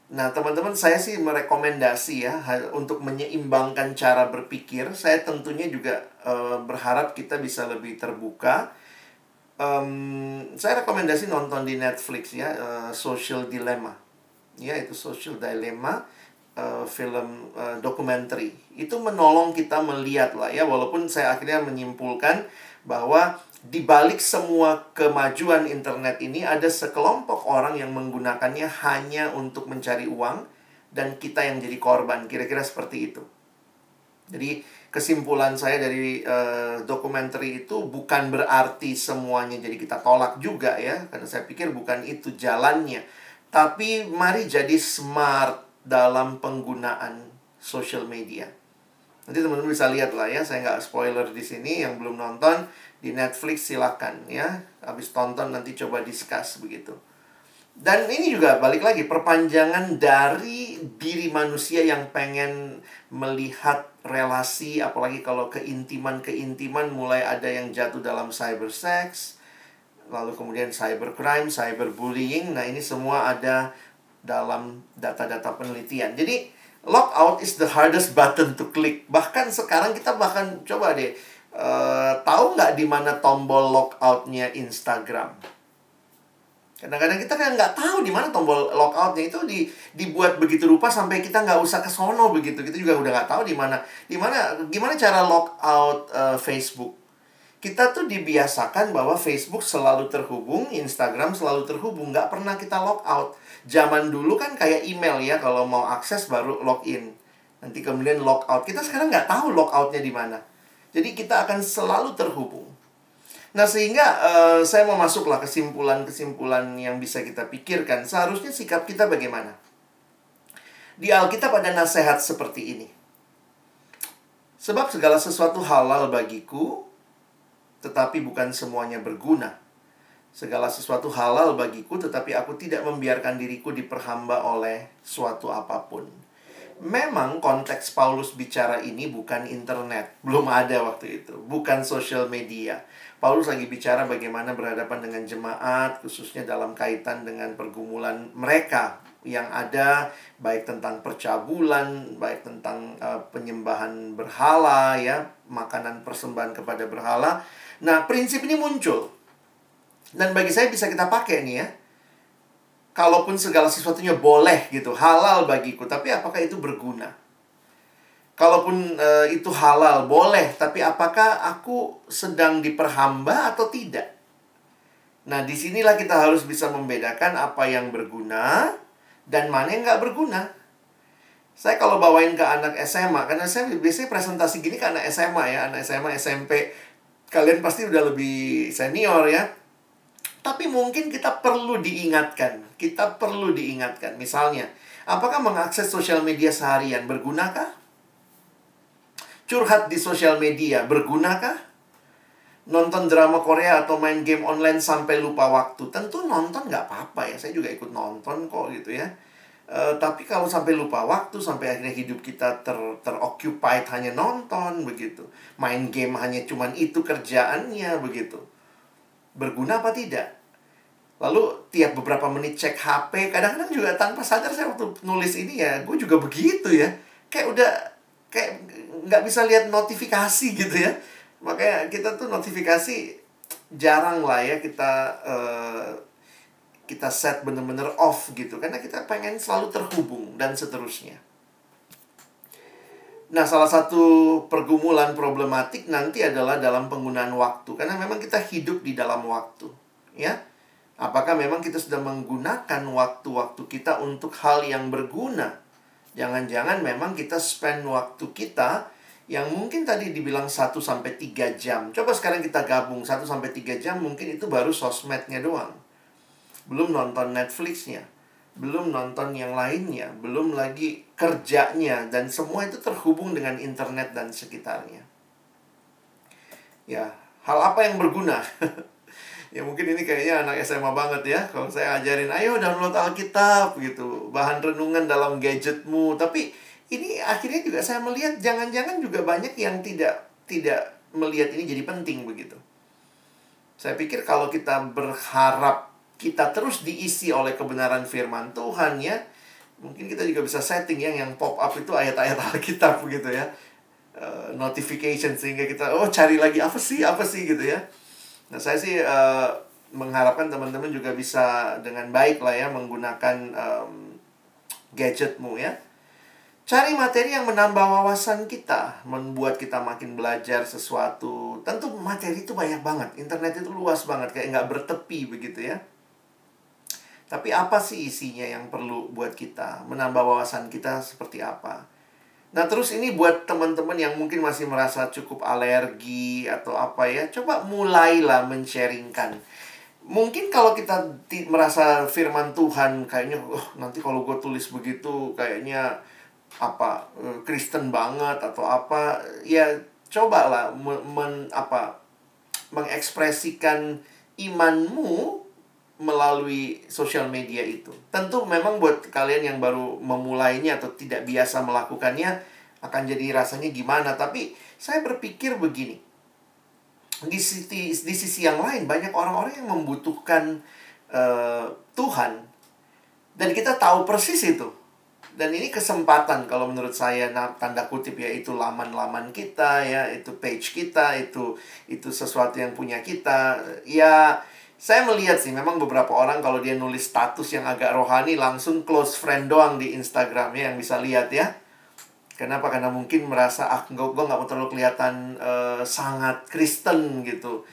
Nah, teman-teman, saya sih merekomendasi ya untuk menyeimbangkan cara berpikir. Saya tentunya juga uh, berharap kita bisa lebih terbuka. Um, saya rekomendasi nonton di Netflix ya, uh, Social Dilemma. Ya, itu Social Dilemma uh, film uh, dokumenter itu menolong kita melihat lah ya walaupun saya akhirnya menyimpulkan bahwa di balik semua kemajuan internet ini ada sekelompok orang yang menggunakannya hanya untuk mencari uang dan kita yang jadi korban. Kira-kira seperti itu. Jadi kesimpulan saya dari uh, dokumenter itu bukan berarti semuanya jadi kita tolak juga ya. Karena saya pikir bukan itu jalannya. Tapi mari jadi smart dalam penggunaan social media. Nanti teman-teman bisa lihat lah ya, saya nggak spoiler di sini yang belum nonton di Netflix silakan ya. Habis tonton nanti coba discuss begitu. Dan ini juga balik lagi perpanjangan dari diri manusia yang pengen melihat relasi apalagi kalau keintiman-keintiman mulai ada yang jatuh dalam cyber sex, lalu kemudian cybercrime, cyberbullying. Nah, ini semua ada dalam data-data penelitian. Jadi lockout is the hardest button to click. Bahkan sekarang kita bahkan coba deh uh, tahu nggak di mana tombol lockoutnya Instagram? Kadang-kadang kita kan nggak tahu di mana tombol lockoutnya itu di, dibuat begitu rupa sampai kita nggak usah ke sono begitu. Kita juga udah nggak tahu di mana di mana gimana cara lockout uh, Facebook. Kita tuh dibiasakan bahwa Facebook selalu terhubung, Instagram selalu terhubung, nggak pernah kita lockout zaman dulu kan kayak email ya kalau mau akses baru login. Nanti kemudian logout. Kita sekarang nggak tahu logoutnya di mana. Jadi kita akan selalu terhubung. Nah sehingga uh, saya mau masuklah kesimpulan-kesimpulan yang bisa kita pikirkan. Seharusnya sikap kita bagaimana? Di Alkitab ada nasihat seperti ini. Sebab segala sesuatu halal bagiku tetapi bukan semuanya berguna Segala sesuatu halal bagiku, tetapi aku tidak membiarkan diriku diperhamba oleh suatu apa pun. Memang konteks Paulus bicara ini bukan internet, belum ada waktu itu, bukan sosial media. Paulus lagi bicara bagaimana berhadapan dengan jemaat, khususnya dalam kaitan dengan pergumulan mereka yang ada, baik tentang percabulan, baik tentang uh, penyembahan berhala, ya, makanan persembahan kepada berhala. Nah, prinsip ini muncul dan bagi saya bisa kita pakai nih ya. Kalaupun segala sesuatunya boleh gitu, halal bagiku, tapi apakah itu berguna? Kalaupun e, itu halal, boleh, tapi apakah aku sedang diperhamba atau tidak? Nah, di sinilah kita harus bisa membedakan apa yang berguna dan mana yang nggak berguna. Saya kalau bawain ke anak SMA, karena saya biasanya presentasi gini ke anak SMA ya, anak SMA, SMP, kalian pasti udah lebih senior ya. Tapi mungkin kita perlu diingatkan. Kita perlu diingatkan. Misalnya, apakah mengakses sosial media seharian bergunakah? Curhat di sosial media bergunakah? Nonton drama Korea atau main game online sampai lupa waktu. Tentu nonton nggak apa-apa ya. Saya juga ikut nonton kok gitu ya. Uh, tapi kalau sampai lupa waktu, sampai akhirnya hidup kita ter teroccupied hanya nonton begitu. Main game hanya cuman itu kerjaannya begitu berguna apa tidak. Lalu tiap beberapa menit cek HP, kadang-kadang juga tanpa sadar saya waktu nulis ini ya, gue juga begitu ya. Kayak udah kayak nggak bisa lihat notifikasi gitu ya. Makanya kita tuh notifikasi jarang lah ya kita uh, kita set bener-bener off gitu karena kita pengen selalu terhubung dan seterusnya. Nah, salah satu pergumulan problematik nanti adalah dalam penggunaan waktu karena memang kita hidup di dalam waktu, ya. Apakah memang kita sudah menggunakan waktu-waktu kita untuk hal yang berguna? Jangan-jangan memang kita spend waktu kita yang mungkin tadi dibilang 1 sampai 3 jam. Coba sekarang kita gabung 1 sampai 3 jam mungkin itu baru sosmednya doang. Belum nonton Netflixnya, belum nonton yang lainnya, belum lagi kerjanya dan semua itu terhubung dengan internet dan sekitarnya. Ya, hal apa yang berguna? ya mungkin ini kayaknya anak SMA banget ya kalau saya ajarin ayo download Alkitab gitu bahan renungan dalam gadgetmu tapi ini akhirnya juga saya melihat jangan-jangan juga banyak yang tidak tidak melihat ini jadi penting begitu. Saya pikir kalau kita berharap kita terus diisi oleh kebenaran firman Tuhan ya, mungkin kita juga bisa setting yang yang pop up itu ayat-ayat Alkitab begitu ya. Uh, notification sehingga kita oh cari lagi apa sih apa sih gitu ya. Nah, saya sih uh, mengharapkan teman-teman juga bisa dengan baik lah ya menggunakan um, gadgetmu ya Cari materi yang menambah wawasan kita, membuat kita makin belajar sesuatu. Tentu materi itu banyak banget, internet itu luas banget, kayak nggak bertepi begitu ya. Tapi apa sih isinya yang perlu buat kita, menambah wawasan kita seperti apa? Nah terus ini buat teman-teman yang mungkin masih merasa cukup alergi atau apa ya, coba mulailah men-sharingkan. Mungkin kalau kita merasa firman Tuhan kayaknya, oh, nanti kalau gue tulis begitu kayaknya apa eh, Kristen banget atau apa ya cobalah men, men apa mengekspresikan imanmu melalui sosial media itu. Tentu memang buat kalian yang baru memulainya atau tidak biasa melakukannya akan jadi rasanya gimana, tapi saya berpikir begini. Di sisi di sisi yang lain banyak orang-orang yang membutuhkan uh, Tuhan dan kita tahu persis itu dan ini kesempatan kalau menurut saya nah, tanda kutip ya itu laman-laman kita ya itu page kita itu itu sesuatu yang punya kita ya saya melihat sih memang beberapa orang kalau dia nulis status yang agak rohani langsung close friend doang di Instagram ya yang bisa lihat ya. Kenapa? Karena mungkin merasa ah gue gue nggak mau terlalu kelihatan uh, sangat Kristen gitu.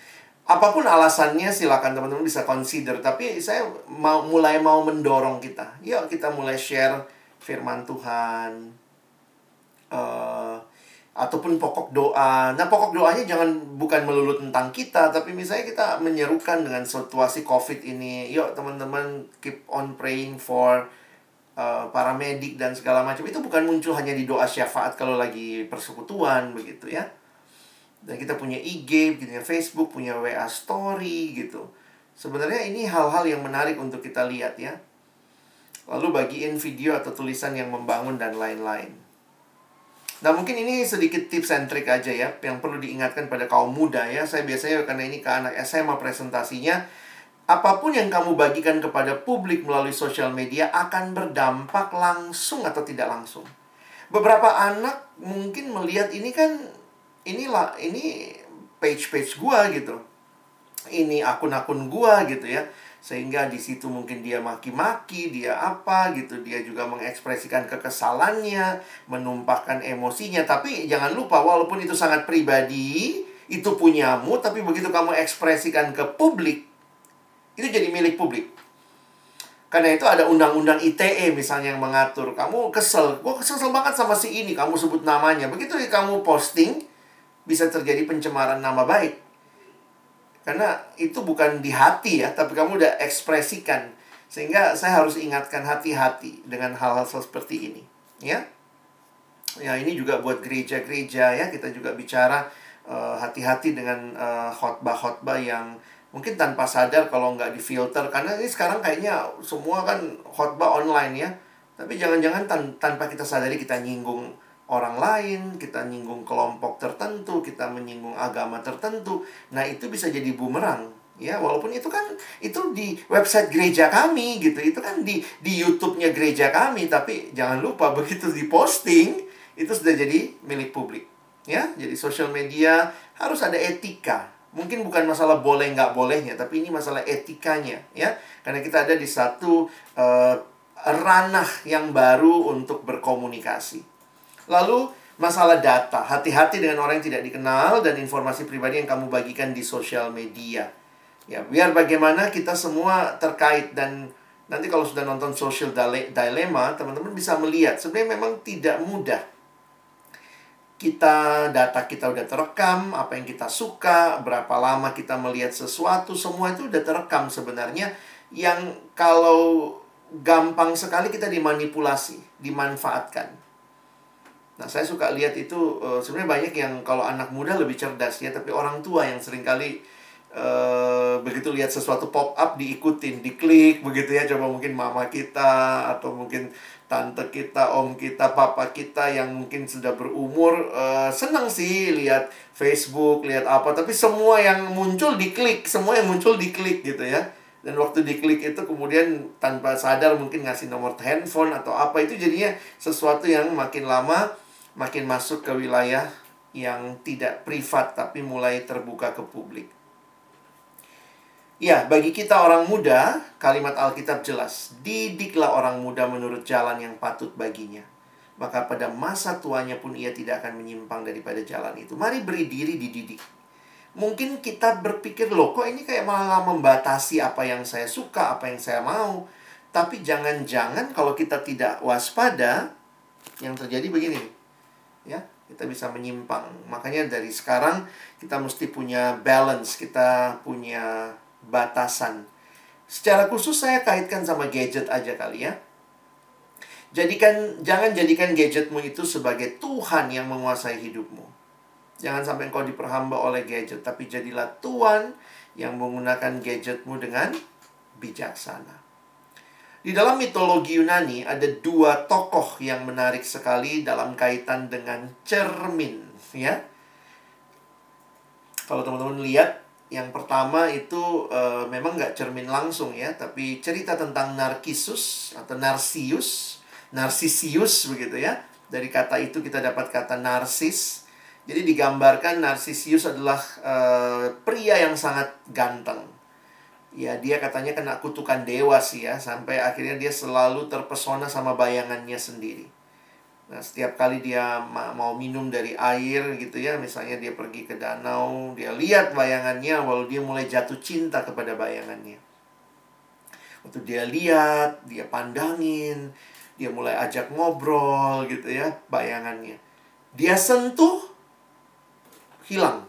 Apa pun alasannya silakan teman-teman bisa consider. Tapi saya mau mulai mau mendorong kita. Yuk kita mulai share firman Tuhan uh, ataupun pokok doa. Nah, pokok doanya jangan bukan melulu tentang kita, tapi misalnya kita menyerukan dengan situasi COVID ini, yuk teman-teman keep on praying for uh, para medik dan segala macam. Itu bukan muncul hanya di doa syafaat kalau lagi persekutuan begitu ya. Dan kita punya IG, punya Facebook, punya WA story gitu. Sebenarnya ini hal-hal yang menarik untuk kita lihat ya lalu bagiin video atau tulisan yang membangun dan lain-lain. Nah mungkin ini sedikit tips and trick aja ya yang perlu diingatkan pada kaum muda ya. Saya biasanya karena ini ke anak SMA presentasinya apa pun yang kamu bagikan kepada publik melalui sosial media akan berdampak langsung atau tidak langsung. Beberapa anak mungkin melihat ini kan inilah ini page-page gua gitu. Ini akun-akun gua gitu ya sehingga di situ mungkin dia maki-maki, dia apa gitu, dia juga mengekspresikan kekesalannya, menumpahkan emosinya. Tapi jangan lupa walaupun itu sangat pribadi, itu punyamu, tapi begitu kamu ekspresikan ke publik, itu jadi milik publik. Karena itu ada undang-undang ITE misalnya yang mengatur, kamu kesel, gue kesel banget sama si ini, kamu sebut namanya. Begitu kamu posting, bisa terjadi pencemaran nama baik. Karena itu bukan di hati ya, tapi kamu udah ekspresikan. Sehingga saya harus ingatkan hati-hati dengan hal-hal seperti ini. Ya, ya ini juga buat gereja-gereja ya, kita juga bicara uh, hati-hati dengan uh, khotbah-khotbah yang mungkin tanpa sadar kalau nggak difilter. Karena ini sekarang kayaknya semua kan khotbah online ya. Tapi jangan-jangan tan tanpa kita sadari kita nyinggung orang lain, kita nyinggung kelompok tertentu, kita menyinggung agama tertentu. Nah, itu bisa jadi bumerang. Ya, walaupun itu kan itu di website gereja kami gitu. Itu kan di di YouTube-nya gereja kami, tapi jangan lupa begitu diposting itu sudah jadi milik publik. Ya, jadi sosial media harus ada etika. Mungkin bukan masalah boleh nggak bolehnya, tapi ini masalah etikanya, ya. Karena kita ada di satu uh, ranah yang baru untuk berkomunikasi. Lalu masalah data, hati-hati dengan orang yang tidak dikenal dan informasi pribadi yang kamu bagikan di sosial media. Ya, biar bagaimana kita semua terkait dan nanti kalau sudah nonton social dilema, teman-teman bisa melihat sebenarnya memang tidak mudah. kita data kita udah terekam, apa yang kita suka, berapa lama kita melihat sesuatu, semua itu udah terekam sebenarnya yang kalau gampang sekali kita dimanipulasi, dimanfaatkan. Nah, saya suka lihat itu uh, sebenarnya banyak yang kalau anak muda lebih cerdas ya, tapi orang tua yang sering kali uh, begitu lihat sesuatu pop up diikutin, diklik begitu ya, coba mungkin mama kita atau mungkin tante kita, om kita, papa kita yang mungkin sudah berumur uh, senang sih lihat Facebook, lihat apa, tapi semua yang muncul diklik, semua yang muncul diklik gitu ya. Dan waktu diklik itu kemudian tanpa sadar mungkin ngasih nomor handphone atau apa itu jadinya sesuatu yang makin lama makin masuk ke wilayah yang tidak privat tapi mulai terbuka ke publik. Ya, bagi kita orang muda, kalimat Alkitab jelas. Didiklah orang muda menurut jalan yang patut baginya. Maka pada masa tuanya pun ia tidak akan menyimpang daripada jalan itu. Mari beri diri dididik. Mungkin kita berpikir, loh kok ini kayak malah membatasi apa yang saya suka, apa yang saya mau. Tapi jangan-jangan kalau kita tidak waspada, yang terjadi begini. Ya, kita bisa menyimpang. Makanya dari sekarang kita mesti punya balance, kita punya batasan. Secara khusus saya kaitkan sama gadget aja kali ya. Jadikan jangan jadikan gadgetmu itu sebagai Tuhan yang menguasai hidupmu. Jangan sampai engkau diperhamba oleh gadget, tapi jadilah Tuhan yang menggunakan gadgetmu dengan bijaksana. Di dalam mitologi Yunani ada dua tokoh yang menarik sekali dalam kaitan dengan cermin, ya. Kalau teman-teman lihat yang pertama itu uh, memang nggak cermin langsung ya, tapi cerita tentang Narkisus atau Narsius, Narsisius begitu ya. Dari kata itu kita dapat kata narsis. Jadi digambarkan Narsisius adalah uh, pria yang sangat ganteng. Ya, dia katanya kena kutukan dewa sih ya, sampai akhirnya dia selalu terpesona sama bayangannya sendiri. Nah, setiap kali dia mau minum dari air gitu ya, misalnya dia pergi ke danau, dia lihat bayangannya, walau dia mulai jatuh cinta kepada bayangannya. Waktu dia lihat, dia pandangin, dia mulai ajak ngobrol gitu ya, bayangannya. Dia sentuh, hilang.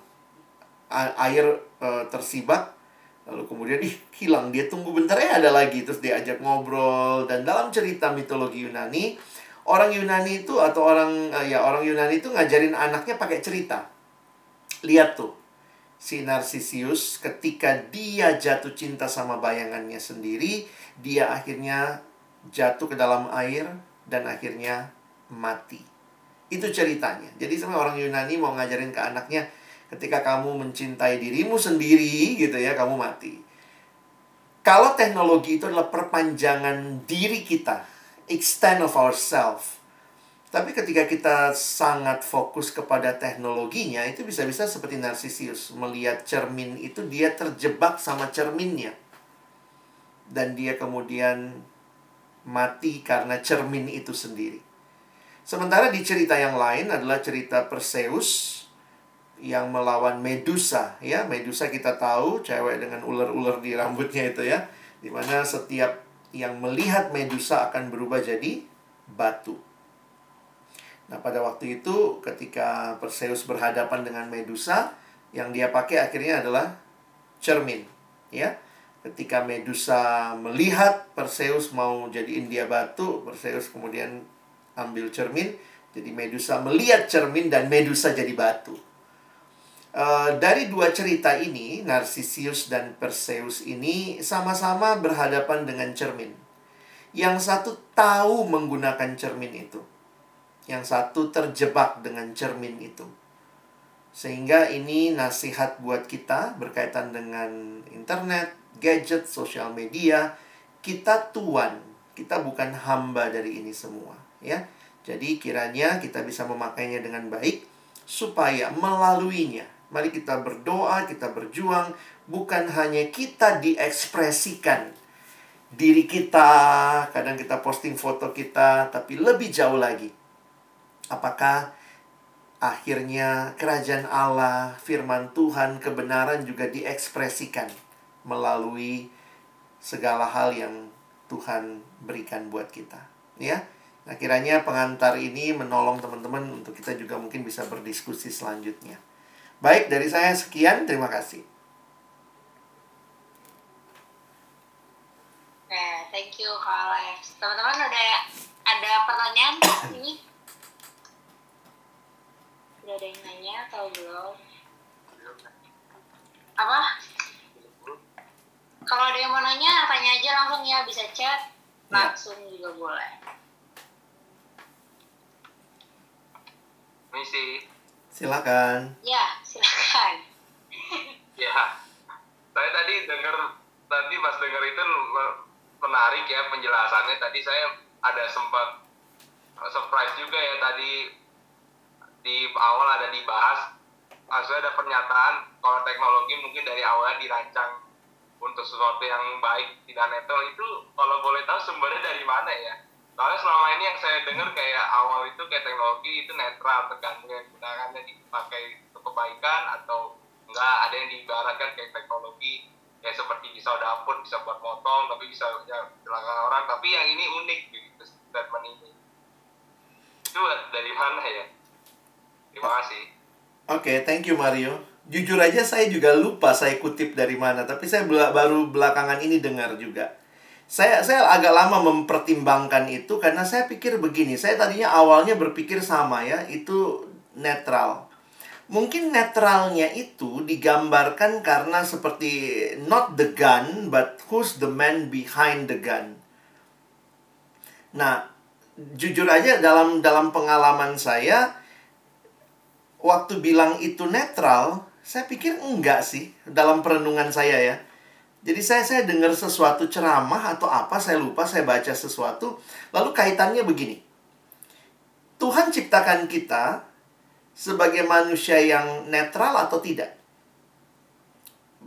Air e, tersibak, lalu kemudian ih hilang. Dia tunggu bentar ya ada lagi, terus dia ajak ngobrol. Dan dalam cerita mitologi Yunani, orang Yunani itu atau orang uh, ya orang Yunani itu ngajarin anaknya pakai cerita. Lihat tuh. Si Narsisius ketika dia jatuh cinta sama bayangannya sendiri, dia akhirnya jatuh ke dalam air dan akhirnya mati. Itu ceritanya. Jadi sama orang Yunani mau ngajarin ke anaknya ketika kamu mencintai dirimu sendiri gitu ya, kamu mati. Kalau teknologi itu adalah perpanjangan diri kita, extent of ourselves. Tapi ketika kita sangat fokus kepada teknologinya, itu bisa-bisa seperti Narsisius. Melihat cermin itu, dia terjebak sama cerminnya. Dan dia kemudian mati karena cermin itu sendiri. Sementara di cerita yang lain adalah cerita Perseus yang melawan Medusa. Ya, Medusa kita tahu, cewek dengan ular-ular di rambutnya itu ya. Di mana setiap yang melihat Medusa akan berubah jadi batu. Nah, pada waktu itu ketika Perseus berhadapan dengan Medusa, yang dia pakai akhirnya adalah cermin, ya. Ketika Medusa melihat Perseus mau jadiin dia batu, Perseus kemudian ambil cermin, jadi Medusa melihat cermin dan Medusa jadi batu. Uh, dari dua cerita ini, Narsisius dan Perseus ini sama-sama berhadapan dengan cermin. Yang satu tahu menggunakan cermin itu. Yang satu terjebak dengan cermin itu. Sehingga ini nasihat buat kita berkaitan dengan internet, gadget, sosial media. Kita tuan, kita bukan hamba dari ini semua, ya. Jadi kiranya kita bisa memakainya dengan baik supaya melaluinya Mari kita berdoa, kita berjuang, bukan hanya kita diekspresikan diri kita, kadang kita posting foto kita, tapi lebih jauh lagi. Apakah akhirnya kerajaan Allah, firman Tuhan, kebenaran juga diekspresikan melalui segala hal yang Tuhan berikan buat kita, ya. Kiranya pengantar ini menolong teman-teman untuk kita juga mungkin bisa berdiskusi selanjutnya. Baik, dari saya sekian. Terima kasih.
Oke, thank you Kak Alex. Teman-teman ada ada pertanyaan ini? Udah ada yang nanya atau belum? Apa? Kalau ada yang mau nanya, tanya aja langsung ya, bisa chat, langsung juga boleh.
Misi.
Silakan.
Ya, silakan.
Ya. Saya tadi dengar tadi pas dengar itu menarik ya penjelasannya. Tadi saya ada sempat surprise juga ya tadi di awal ada dibahas. Maksudnya ada pernyataan kalau teknologi mungkin dari awalnya dirancang untuk sesuatu yang baik tidak netral itu kalau boleh tahu sumbernya dari mana ya? Soalnya selama ini yang saya dengar kayak awal itu kayak teknologi itu netral tergantung yang gunakannya dipakai untuk kebaikan atau enggak ada yang diibaratkan kayak teknologi kayak seperti bisa dapur bisa buat motong tapi bisa ya celaka orang tapi yang ini unik gitu statement ini itu dari mana ya terima kasih
Oke, okay, thank you Mario. Jujur aja saya juga lupa saya kutip dari mana, tapi saya baru belakangan ini dengar juga. Saya saya agak lama mempertimbangkan itu karena saya pikir begini, saya tadinya awalnya berpikir sama ya, itu netral. Mungkin netralnya itu digambarkan karena seperti not the gun, but who's the man behind the gun. Nah, jujur aja dalam dalam pengalaman saya, waktu bilang itu netral, saya pikir enggak sih dalam perenungan saya ya. Jadi saya saya dengar sesuatu ceramah atau apa saya lupa saya baca sesuatu lalu kaitannya begini. Tuhan ciptakan kita sebagai manusia yang netral atau tidak?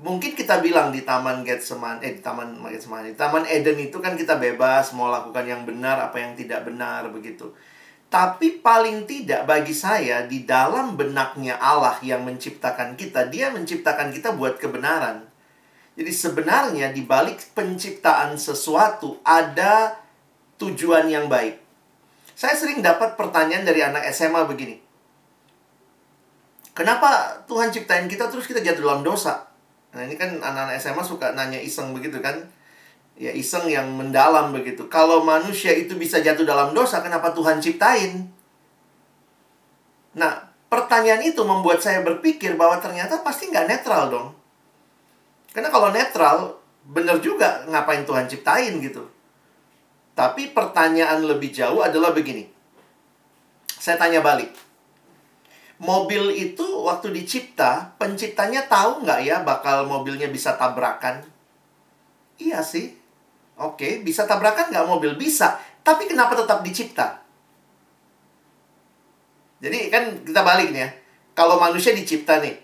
Mungkin kita bilang di Taman Getsemani, eh di Taman Getsemani, Taman Eden itu kan kita bebas mau lakukan yang benar apa yang tidak benar begitu. Tapi paling tidak bagi saya di dalam benaknya Allah yang menciptakan kita, dia menciptakan kita buat kebenaran. Jadi sebenarnya di balik penciptaan sesuatu ada tujuan yang baik. Saya sering dapat pertanyaan dari anak SMA begini. Kenapa Tuhan ciptain kita terus kita jatuh dalam dosa? Nah ini kan anak-anak SMA suka nanya iseng begitu kan ya iseng yang mendalam begitu. Kalau manusia itu bisa jatuh dalam dosa, kenapa Tuhan ciptain? Nah, pertanyaan itu membuat saya berpikir bahwa ternyata pasti nggak netral dong. Karena kalau netral, bener juga ngapain Tuhan ciptain gitu. Tapi pertanyaan lebih jauh adalah begini. Saya tanya balik. Mobil itu waktu dicipta, penciptanya tahu nggak ya bakal mobilnya bisa tabrakan? Iya sih, Oke, bisa tabrakan nggak mobil? Bisa. Tapi kenapa tetap dicipta? Jadi kan kita balik nih ya. Kalau manusia dicipta nih.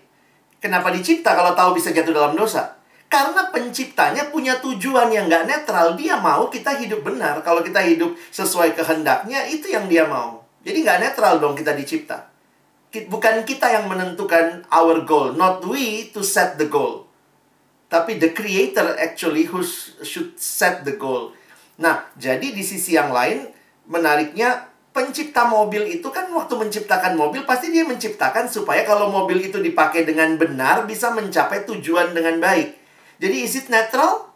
Kenapa dicipta kalau tahu bisa jatuh dalam dosa? Karena penciptanya punya tujuan yang nggak netral. Dia mau kita hidup benar. Kalau kita hidup sesuai kehendaknya, itu yang dia mau. Jadi nggak netral dong kita dicipta. Bukan kita yang menentukan our goal. Not we to set the goal. Tapi the creator actually who should set the goal. Nah, jadi di sisi yang lain, menariknya pencipta mobil itu kan waktu menciptakan mobil pasti dia menciptakan supaya kalau mobil itu dipakai dengan benar bisa mencapai tujuan dengan baik. Jadi is it natural?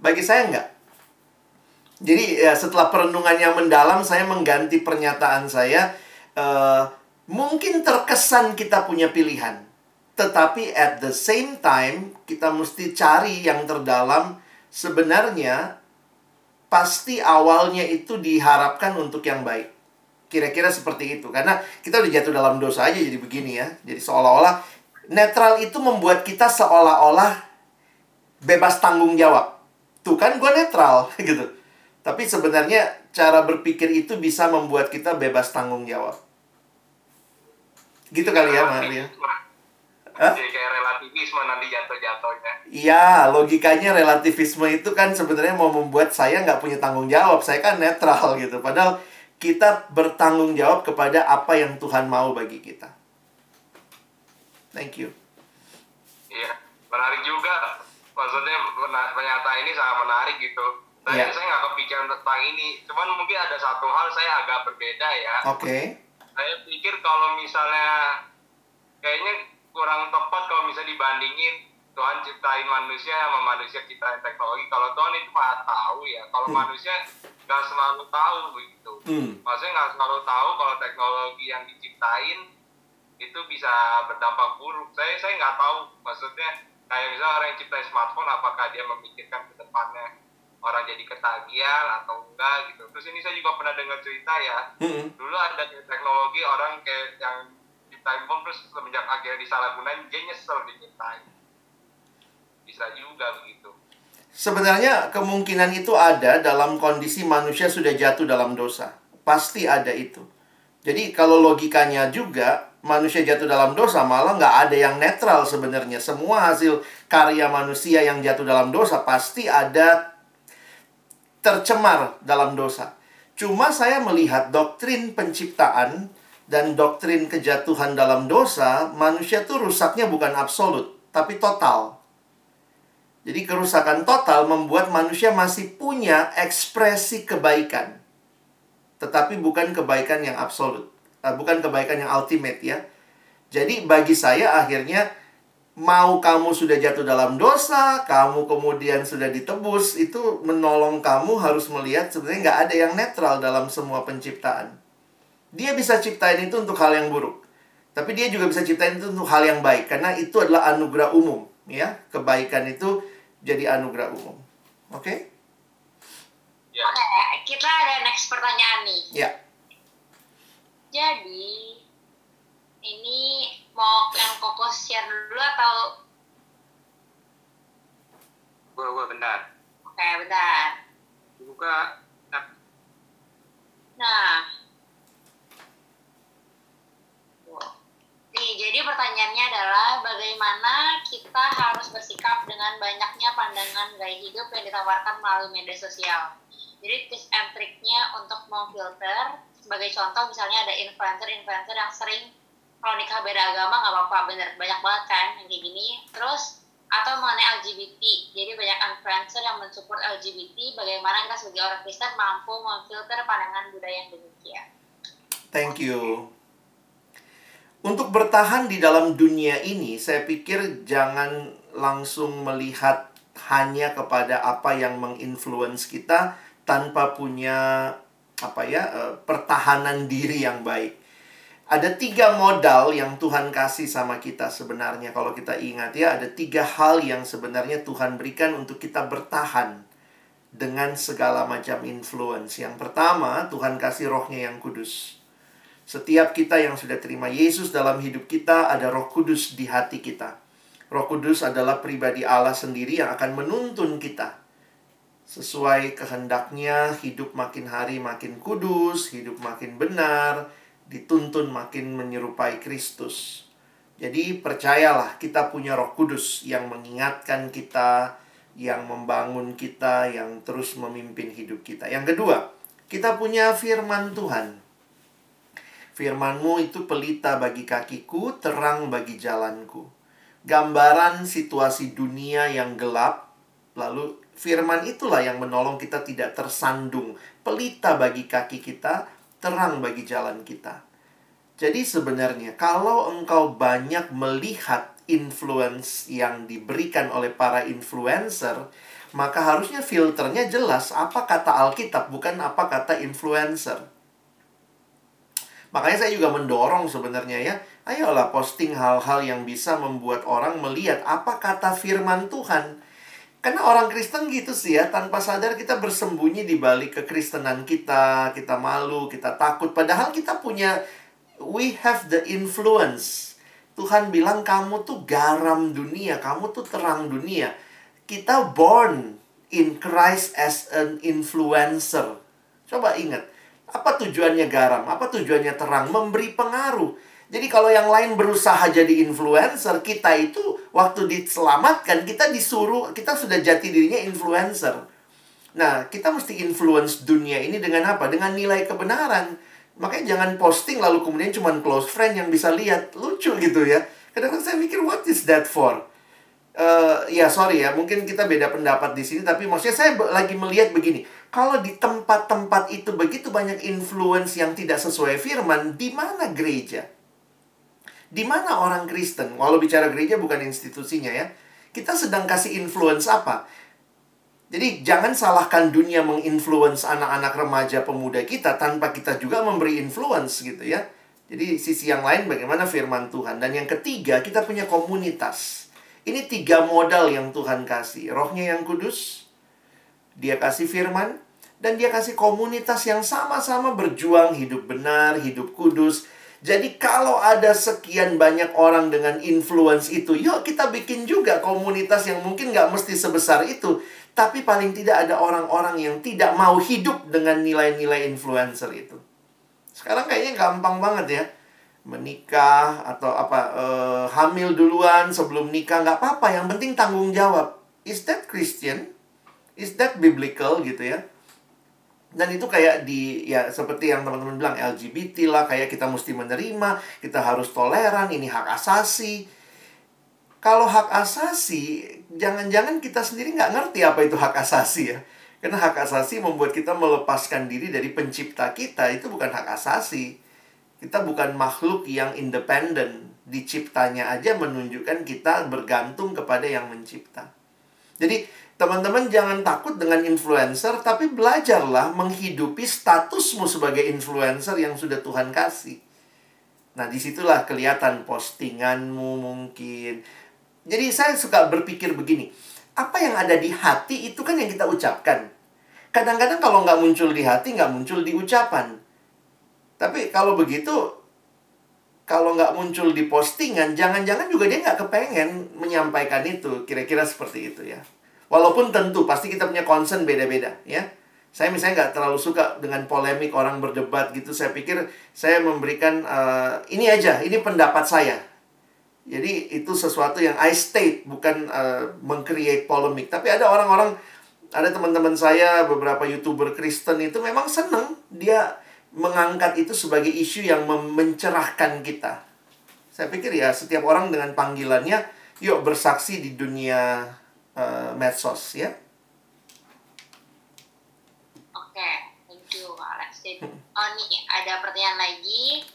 Bagi saya enggak. Jadi ya setelah perenungan yang mendalam saya mengganti pernyataan saya uh, mungkin terkesan kita punya pilihan. Tetapi at the same time, kita mesti cari yang terdalam. Sebenarnya, pasti awalnya itu diharapkan untuk yang baik. Kira-kira seperti itu. Karena kita udah jatuh dalam dosa aja jadi begini ya. Jadi seolah-olah netral itu membuat kita seolah-olah bebas tanggung jawab. Tuh kan gue netral gitu. Tapi sebenarnya cara berpikir itu bisa membuat kita bebas tanggung jawab. Gitu kali ya, Maria.
Hah? Jadi kayak relativisme nanti jatuh-jatuhnya.
Iya, logikanya relativisme itu kan sebenarnya mau membuat saya nggak punya tanggung jawab. Saya kan netral gitu. Padahal kita bertanggung jawab kepada apa yang Tuhan mau bagi kita. Thank you.
Iya, menarik juga. Maksudnya pernyataan ini sangat menarik gitu. Saya
Ya.
saya nggak kepikiran tentang ini. Cuman mungkin ada satu hal saya agak berbeda ya.
Oke.
Saya pikir kalau misalnya kayaknya kurang tepat kalau misalnya dibandingin Tuhan ciptain manusia sama manusia ciptain teknologi. Kalau Tuhan itu maha tahu ya. Kalau
Hmm.
manusia nggak selalu tahu begitu.
Hmm.
Maksudnya nggak selalu tahu kalau teknologi yang diciptain itu bisa berdampak buruk. Saya saya nggak tahu. Maksudnya kayak misalnya orang yang ciptain smartphone, apakah dia memikirkan ke depannya orang jadi ketagihan atau enggak gitu. Terus ini saya juga pernah dengar cerita ya.
Mm-mm.
Dulu ada teknologi orang kayak yang ciptain bom terus semenjak akhirnya disalahgunain dia nyesel diciptain. Bisa juga begitu.
Sebenarnya kemungkinan itu ada dalam kondisi manusia sudah jatuh dalam dosa. Pasti ada itu. Jadi kalau logikanya juga manusia jatuh dalam dosa malah nggak ada yang netral sebenarnya. Semua hasil karya manusia yang jatuh dalam dosa pasti ada tercemar dalam dosa. Cuma saya melihat doktrin penciptaan dan doktrin kejatuhan dalam dosa, manusia tuh rusaknya bukan absolut, tapi total. Jadi kerusakan total membuat manusia masih punya ekspresi kebaikan. Tetapi bukan kebaikan yang absolut. Eh, bukan kebaikan yang ultimate ya. Jadi bagi saya akhirnya mau kamu sudah jatuh dalam dosa, kamu kemudian sudah ditebus, itu menolong kamu harus melihat sebenarnya nggak ada yang netral dalam semua penciptaan. Dia bisa ciptain itu untuk hal yang buruk. Tapi dia juga bisa ciptain itu untuk hal yang baik. Karena itu adalah anugerah umum. ya Kebaikan itu jadi anugerah umum. Oke?
Ya.
Oke, kita ada next pertanyaan nih.
Ya.
Jadi, ini mau yang Koko share dulu atau...
Gua gua benar.
Oke, bentar.
Buka
Nah. Nih, jadi pertanyaannya adalah bagaimana kita harus bersikap dengan banyaknya pandangan gaya hidup yang ditawarkan melalui media sosial. Jadi tips and triknya untuk memfilter, sebagai contoh misalnya ada influencer-influencer yang sering kalau nikah beda agama nggak apa-apa, bener banyak banget kan yang kayak gini. Terus atau mengenai LGBT, jadi banyak influencer yang mensupport LGBT, bagaimana kita sebagai orang Kristen mampu memfilter pandangan budaya yang demikian.
Thank you. Untuk bertahan di dalam dunia ini, saya pikir jangan langsung melihat hanya kepada apa yang menginfluence kita tanpa punya apa ya eh, pertahanan diri yang baik. Ada tiga modal yang Tuhan kasih sama kita sebenarnya. Kalau kita ingat ya, ada tiga hal yang sebenarnya Tuhan berikan untuk kita bertahan dengan segala macam influence. Yang pertama, Tuhan kasih rohnya yang kudus. Setiap kita yang sudah terima Yesus dalam hidup kita, ada roh kudus di hati kita. Roh kudus adalah pribadi Allah sendiri yang akan menuntun kita. Sesuai kehendaknya, hidup makin hari makin kudus, hidup makin benar, dituntun makin menyerupai Kristus. Jadi percayalah kita punya roh kudus yang mengingatkan kita, yang membangun kita, yang terus memimpin hidup kita. Yang kedua, kita punya firman Tuhan. Firmanmu itu pelita bagi kakiku, terang bagi jalanku. Gambaran situasi dunia yang gelap, lalu firman itulah yang menolong kita tidak tersandung. Pelita bagi kaki kita, terang bagi jalan kita. Jadi sebenarnya kalau engkau banyak melihat influence yang diberikan oleh para influencer, maka harusnya filternya jelas apa kata Alkitab, bukan apa kata influencer. Makanya saya juga mendorong sebenarnya ya, ayolah posting hal-hal yang bisa membuat orang melihat apa kata firman Tuhan. Karena orang Kristen gitu sih ya, tanpa sadar kita bersembunyi di balik kekristenan kita, kita malu, kita takut. Padahal kita punya, we have the influence. Tuhan bilang kamu tuh garam dunia, kamu tuh terang dunia. Kita born in Christ as an influencer. Coba ingat, apa tujuannya garam? Apa tujuannya terang? Memberi pengaruh. Jadi kalau yang lain berusaha jadi influencer, kita itu waktu diselamatkan, kita disuruh, kita sudah jati dirinya influencer. Nah, kita mesti influence dunia ini dengan apa? Dengan nilai kebenaran. Makanya jangan posting lalu kemudian cuma close friend yang bisa lihat. Lucu gitu ya. Kadang-kadang saya mikir, what is that for? uh, ya sorry ya, mungkin kita beda pendapat di sini, tapi maksudnya saya lagi melihat begini. Kalau di tempat-tempat itu begitu banyak influence yang tidak sesuai firman, di mana gereja? Di mana orang Kristen? Walau bicara gereja bukan institusinya ya. Kita sedang kasih influence apa? Jadi jangan salahkan dunia menginfluence anak-anak remaja pemuda kita tanpa kita juga memberi influence gitu ya. Jadi sisi yang lain bagaimana firman Tuhan. Dan yang ketiga kita punya komunitas. Ini tiga modal yang Tuhan kasih. Rohnya yang kudus, dia kasih firman, dan dia kasih komunitas yang sama-sama berjuang hidup benar, hidup kudus. Jadi kalau ada sekian banyak orang dengan influence itu, yuk kita bikin juga komunitas yang mungkin nggak mesti sebesar itu. Tapi paling tidak ada orang-orang yang tidak mau hidup dengan nilai-nilai influencer itu. Sekarang kayaknya gampang banget ya. Menikah atau apa uh, hamil duluan sebelum nikah nggak apa-apa. Yang penting tanggung jawab. Is that Christian? Is that biblical gitu ya? Dan itu kayak di ya seperti yang teman-teman bilang LGBT lah kayak kita mesti menerima, kita harus toleran, ini hak asasi kalau hak asasi, jangan-jangan kita sendiri nggak ngerti apa itu hak asasi ya. Karena hak asasi membuat kita melepaskan diri dari pencipta kita, itu bukan hak asasi. Kita bukan makhluk yang independen. Diciptanya aja menunjukkan kita bergantung kepada yang mencipta. Jadi, teman-teman jangan takut dengan influencer, tapi belajarlah menghidupi statusmu sebagai influencer yang sudah Tuhan kasih. Nah, di situlah kelihatan postinganmu mungkin, jadi saya suka berpikir begini, apa yang ada di hati itu kan yang kita ucapkan. Kadang-kadang kalau nggak muncul di hati, nggak muncul di ucapan. Tapi kalau begitu, kalau nggak muncul di postingan, jangan-jangan juga dia nggak kepengen menyampaikan itu. Kira-kira seperti itu ya. Walaupun tentu pasti kita punya concern beda-beda ya. Saya misalnya nggak terlalu suka dengan polemik orang berdebat gitu. Saya pikir saya memberikan uh, ini aja, ini pendapat saya jadi itu sesuatu yang I state bukan uh, mengcreate polemik. Tapi ada orang-orang, ada teman-teman saya beberapa youtuber Kristen itu memang seneng dia mengangkat itu sebagai isu yang mencerahkan kita. Saya pikir ya setiap orang dengan panggilannya, yuk bersaksi di dunia uh, medsos ya.
Oke, thank you Alex. Oh nih ada pertanyaan lagi.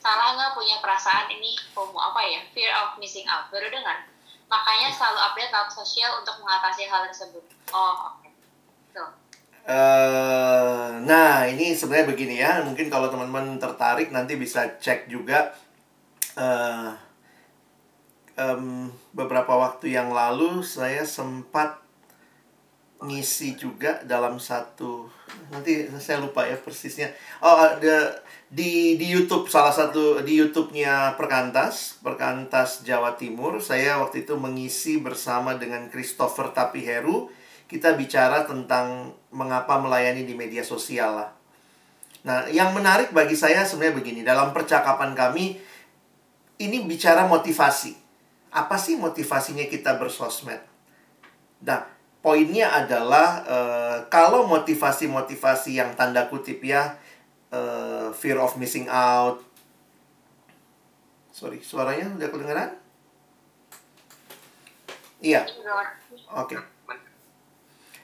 Salah nggak punya perasaan ini FOMO apa ya? Fear of missing out. Baru dengar. Makanya selalu update lewat sosial untuk mengatasi hal tersebut. Oh oke. Okay.
Uh, nah ini sebenarnya begini ya. Mungkin kalau teman-teman tertarik nanti bisa cek juga uh, um, beberapa waktu yang lalu saya sempat ngisi juga dalam satu nanti saya lupa ya persisnya oh ada di di YouTube salah satu di YouTube-nya Perkantas, Perkantas Jawa Timur, saya waktu itu mengisi bersama dengan Christopher Tapiheru, kita bicara tentang mengapa melayani di media sosial lah. Nah, yang menarik bagi saya sebenarnya begini, dalam percakapan kami ini bicara motivasi. Apa sih motivasinya kita bersosmed? Nah, poinnya adalah uh, kalau motivasi-motivasi yang tanda kutip ya uh, fear of missing out. Sorry, suaranya udah kedengeran? Iya. Oke. Okay.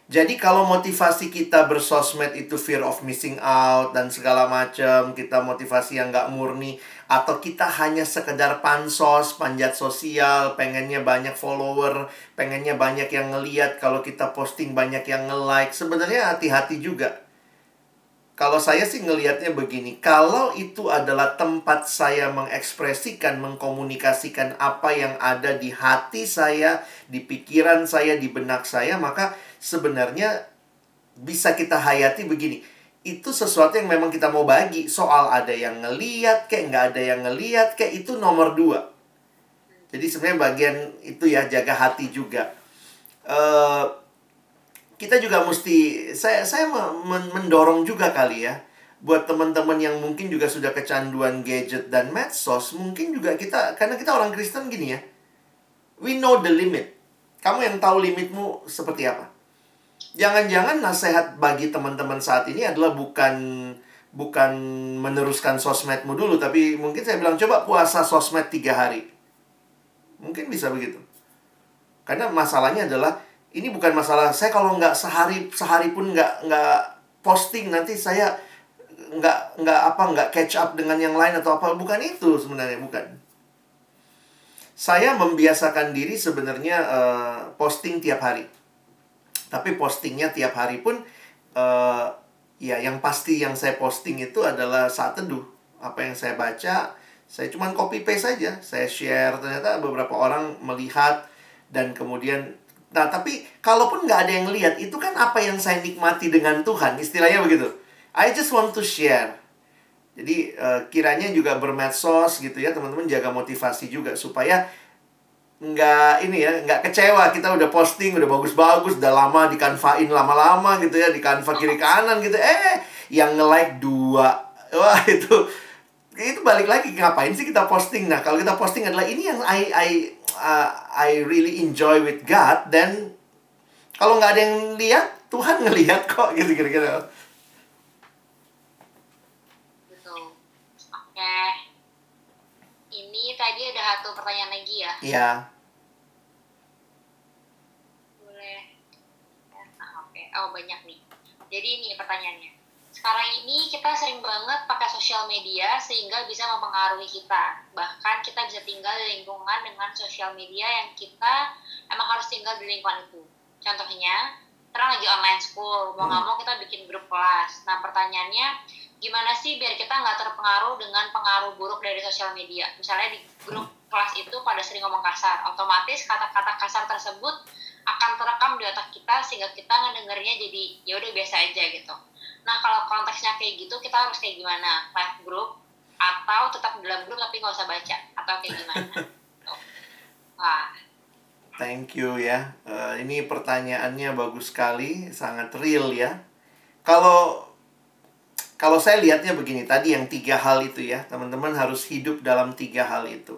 Jadi kalau motivasi kita bersosmed itu fear of missing out dan segala macam, kita motivasi yang nggak murni, atau kita hanya sekedar pansos, panjat sosial, pengennya banyak follower, pengennya banyak yang ngeliat, kalau kita posting banyak yang nge-like, sebenarnya hati-hati juga kalau saya sih ngelihatnya begini, kalau itu adalah tempat saya mengekspresikan, mengkomunikasikan apa yang ada di hati saya, di pikiran saya, di benak saya, maka sebenarnya bisa kita hayati begini. Itu sesuatu yang memang kita mau bagi. Soal ada yang ngeliat, kayak nggak ada yang ngeliat, kayak itu nomor dua. Jadi sebenarnya bagian itu ya jaga hati juga. Uh, kita juga mesti saya saya mendorong juga kali ya buat teman-teman yang mungkin juga sudah kecanduan gadget dan medsos mungkin juga kita karena kita orang Kristen gini ya we know the limit kamu yang tahu limitmu seperti apa jangan-jangan nasihat bagi teman-teman saat ini adalah bukan bukan meneruskan sosmedmu dulu tapi mungkin saya bilang coba puasa sosmed tiga hari. Mungkin bisa begitu. Karena masalahnya adalah ini bukan masalah saya kalau nggak sehari sehari pun nggak nggak posting nanti saya nggak nggak apa nggak catch up dengan yang lain atau apa. Bukan itu sebenarnya bukan. Saya membiasakan diri sebenarnya uh, posting tiap hari tapi postingnya tiap hari pun uh, ya yang pasti yang saya posting itu adalah saat teduh apa yang saya baca saya cuma copy paste saja saya share ternyata beberapa orang melihat dan kemudian Nah, tapi kalaupun nggak ada yang lihat, itu kan apa yang saya nikmati dengan Tuhan, istilahnya begitu. I just want to share. Jadi uh, kiranya juga bermedsos gitu ya, teman-teman jaga motivasi juga supaya nggak ini ya, nggak kecewa kita udah posting udah bagus-bagus, udah lama di kanvain lama-lama gitu ya, di kanva kiri kanan gitu. Eh, yang nge-like dua. Wah, itu itu balik lagi ngapain sih kita posting? Nah, kalau kita posting adalah ini yang I I uh, I really enjoy with God, dan kalau nggak ada yang lihat, Tuhan ngelihat kok, gitu kira-kira.
Betul. Oke. Ini tadi ada satu pertanyaan lagi ya.
Iya.
Boleh. Nah, oke. Oh, banyak nih. Jadi ini pertanyaannya sekarang ini kita sering banget pakai sosial media sehingga bisa mempengaruhi kita. Bahkan kita bisa tinggal di lingkungan dengan sosial media yang kita emang harus tinggal di lingkungan itu. Contohnya, sekarang lagi online school, mau nggak hmm. mau kita bikin grup kelas. Nah pertanyaannya, gimana sih biar kita nggak terpengaruh dengan pengaruh buruk dari sosial media? Misalnya di grup kelas itu pada sering ngomong kasar, otomatis kata-kata kasar tersebut akan terekam di otak kita sehingga kita ngedengernya jadi ya udah biasa aja gitu Nah kalau konteksnya kayak gitu kita harus kayak gimana? Live group atau tetap dalam grup tapi nggak usah baca atau kayak gimana? Wah.
Thank you ya. Uh, ini pertanyaannya bagus sekali, sangat real ya. Kalau kalau saya lihatnya begini tadi yang tiga hal itu ya, teman-teman harus hidup dalam tiga hal itu.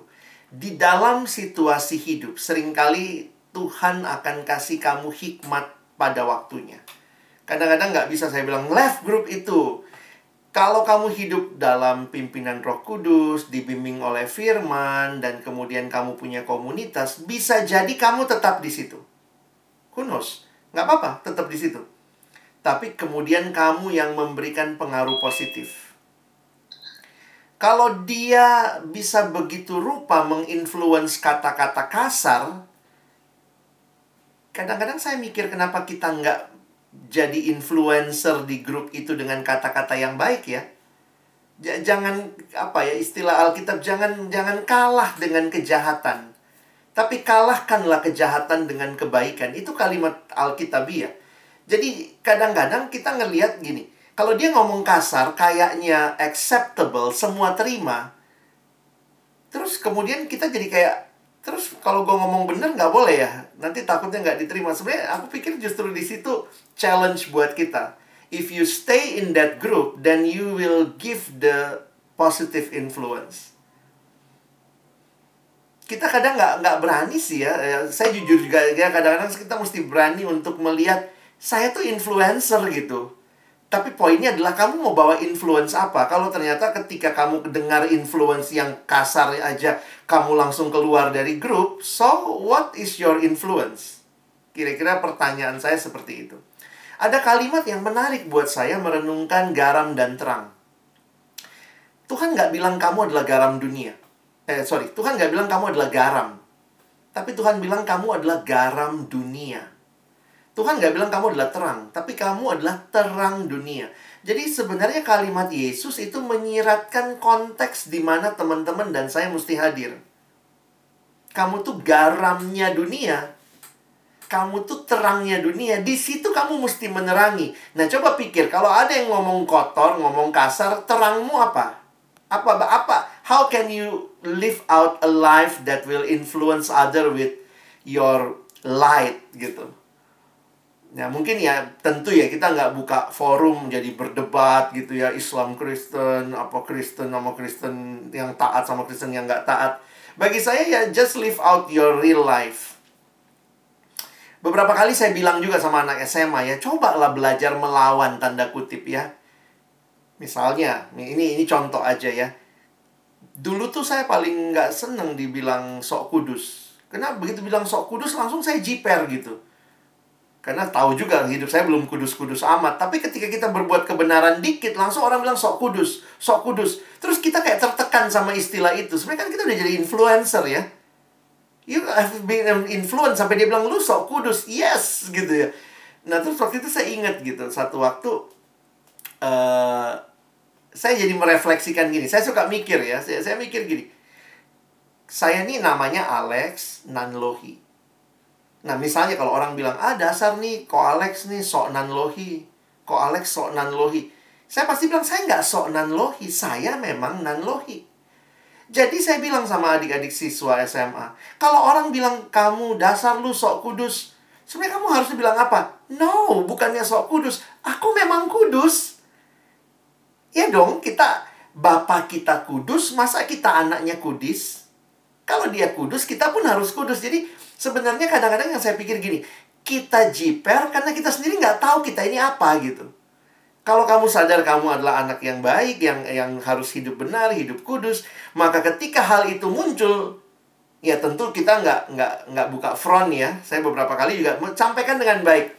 Di dalam situasi hidup, sering kali Tuhan akan kasih kamu hikmat pada waktunya. Kadang-kadang nggak bisa saya bilang left group itu. Kalau kamu hidup dalam pimpinan Roh Kudus, dibimbing oleh firman, dan kemudian kamu punya komunitas, bisa jadi kamu tetap di situ. Knows? Nggak apa-apa, tetap di situ. Tapi kemudian kamu yang memberikan pengaruh positif. Kalau dia bisa begitu rupa menginfluence kata-kata kasar, kadang-kadang saya mikir kenapa kita nggak jadi influencer di grup itu dengan kata-kata yang baik ya. J jangan apa ya istilah Alkitab jangan jangan kalah dengan kejahatan. Tapi kalahkanlah kejahatan dengan kebaikan. Itu kalimat Alkitabiah. Jadi kadang-kadang kita ngelihat gini, kalau dia ngomong kasar kayaknya acceptable, semua terima. Terus kemudian kita jadi kayak Terus kalau gue ngomong bener nggak boleh ya? Nanti takutnya nggak diterima. Sebenarnya aku pikir justru di situ challenge buat kita. If you stay in that group, then you will give the positive influence. Kita kadang nggak nggak berani sih ya. ya saya jujur juga ya kadang-kadang kita mesti berani untuk melihat saya tuh influencer gitu. Tapi poinnya adalah kamu mau bawa influence apa? Kalau ternyata ketika kamu dengar influence yang kasar aja, kamu langsung keluar dari grup, so what is your influence? Kira-kira pertanyaan saya seperti itu. Ada kalimat yang menarik buat saya merenungkan garam dan terang. Tuhan nggak bilang kamu adalah garam dunia. Eh, sorry, Tuhan nggak bilang kamu adalah garam. Tapi Tuhan bilang kamu adalah garam dunia. Tuhan nggak bilang kamu adalah terang, tapi kamu adalah terang dunia. Jadi sebenarnya kalimat Yesus itu menyiratkan konteks di mana teman-teman dan saya mesti hadir. Kamu tuh garamnya dunia. Kamu tuh terangnya dunia. Di situ kamu mesti menerangi. Nah, coba pikir kalau ada yang ngomong kotor, ngomong kasar, terangmu apa? Apa apa? How can you live out a life that will influence other with your light gitu? Ya mungkin ya tentu ya kita nggak buka forum jadi berdebat gitu ya Islam Kristen apa Kristen sama Kristen yang taat sama Kristen yang nggak taat. Bagi saya ya just live out your real life. Beberapa kali saya bilang juga sama anak SMA ya cobalah belajar melawan tanda kutip ya. Misalnya ini ini contoh aja ya. Dulu tuh saya paling nggak seneng dibilang sok kudus Karena begitu bilang sok kudus langsung saya jiper gitu. Karena tahu juga hidup saya belum kudus-kudus amat. Tapi ketika kita berbuat kebenaran dikit, langsung orang bilang sok kudus, sok kudus. Terus kita kayak tertekan sama istilah itu. Sebenarnya kan kita udah jadi influencer ya. You have been influence sampai dia bilang lu sok kudus. Yes gitu ya. Nah terus waktu itu saya ingat gitu. Satu waktu uh, saya jadi merefleksikan gini. Saya suka mikir ya. Saya, saya mikir gini. Saya ini namanya Alex Nanlohi Nah, misalnya kalau orang bilang, ah dasar nih, kok Alex nih sok nanlohi. Kok Alex sok nanlohi. Saya pasti bilang, saya nggak sok nanlohi. Saya memang nanlohi. Jadi saya bilang sama adik-adik siswa SMA, kalau orang bilang kamu dasar lu sok kudus, sebenarnya kamu harus bilang apa? No, bukannya sok kudus. Aku memang kudus. Ya dong, kita bapak kita kudus, masa kita anaknya kudus? Kalau dia kudus, kita pun harus kudus. Jadi Sebenarnya kadang-kadang yang saya pikir gini, kita jiper karena kita sendiri nggak tahu kita ini apa gitu. Kalau kamu sadar kamu adalah anak yang baik, yang yang harus hidup benar, hidup kudus, maka ketika hal itu muncul, ya tentu kita nggak nggak nggak buka front ya. Saya beberapa kali juga sampaikan dengan baik.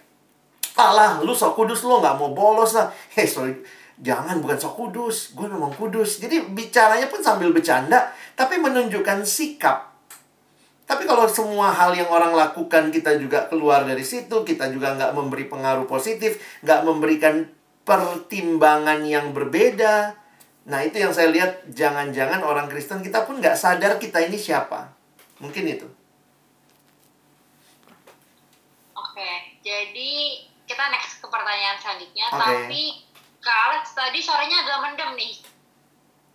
Alah, lu sok kudus lo nggak mau bolos lah. Hei, sorry, jangan bukan sok kudus, gue memang kudus. Jadi bicaranya pun sambil bercanda, tapi menunjukkan sikap tapi kalau semua hal yang orang lakukan kita juga keluar dari situ, kita juga nggak memberi pengaruh positif, nggak memberikan pertimbangan yang berbeda. Nah itu yang saya lihat, jangan-jangan orang Kristen kita pun nggak sadar kita ini siapa. Mungkin itu.
Oke, jadi kita next ke pertanyaan selanjutnya. Okay. Tapi kalau tadi sorenya agak mendem nih.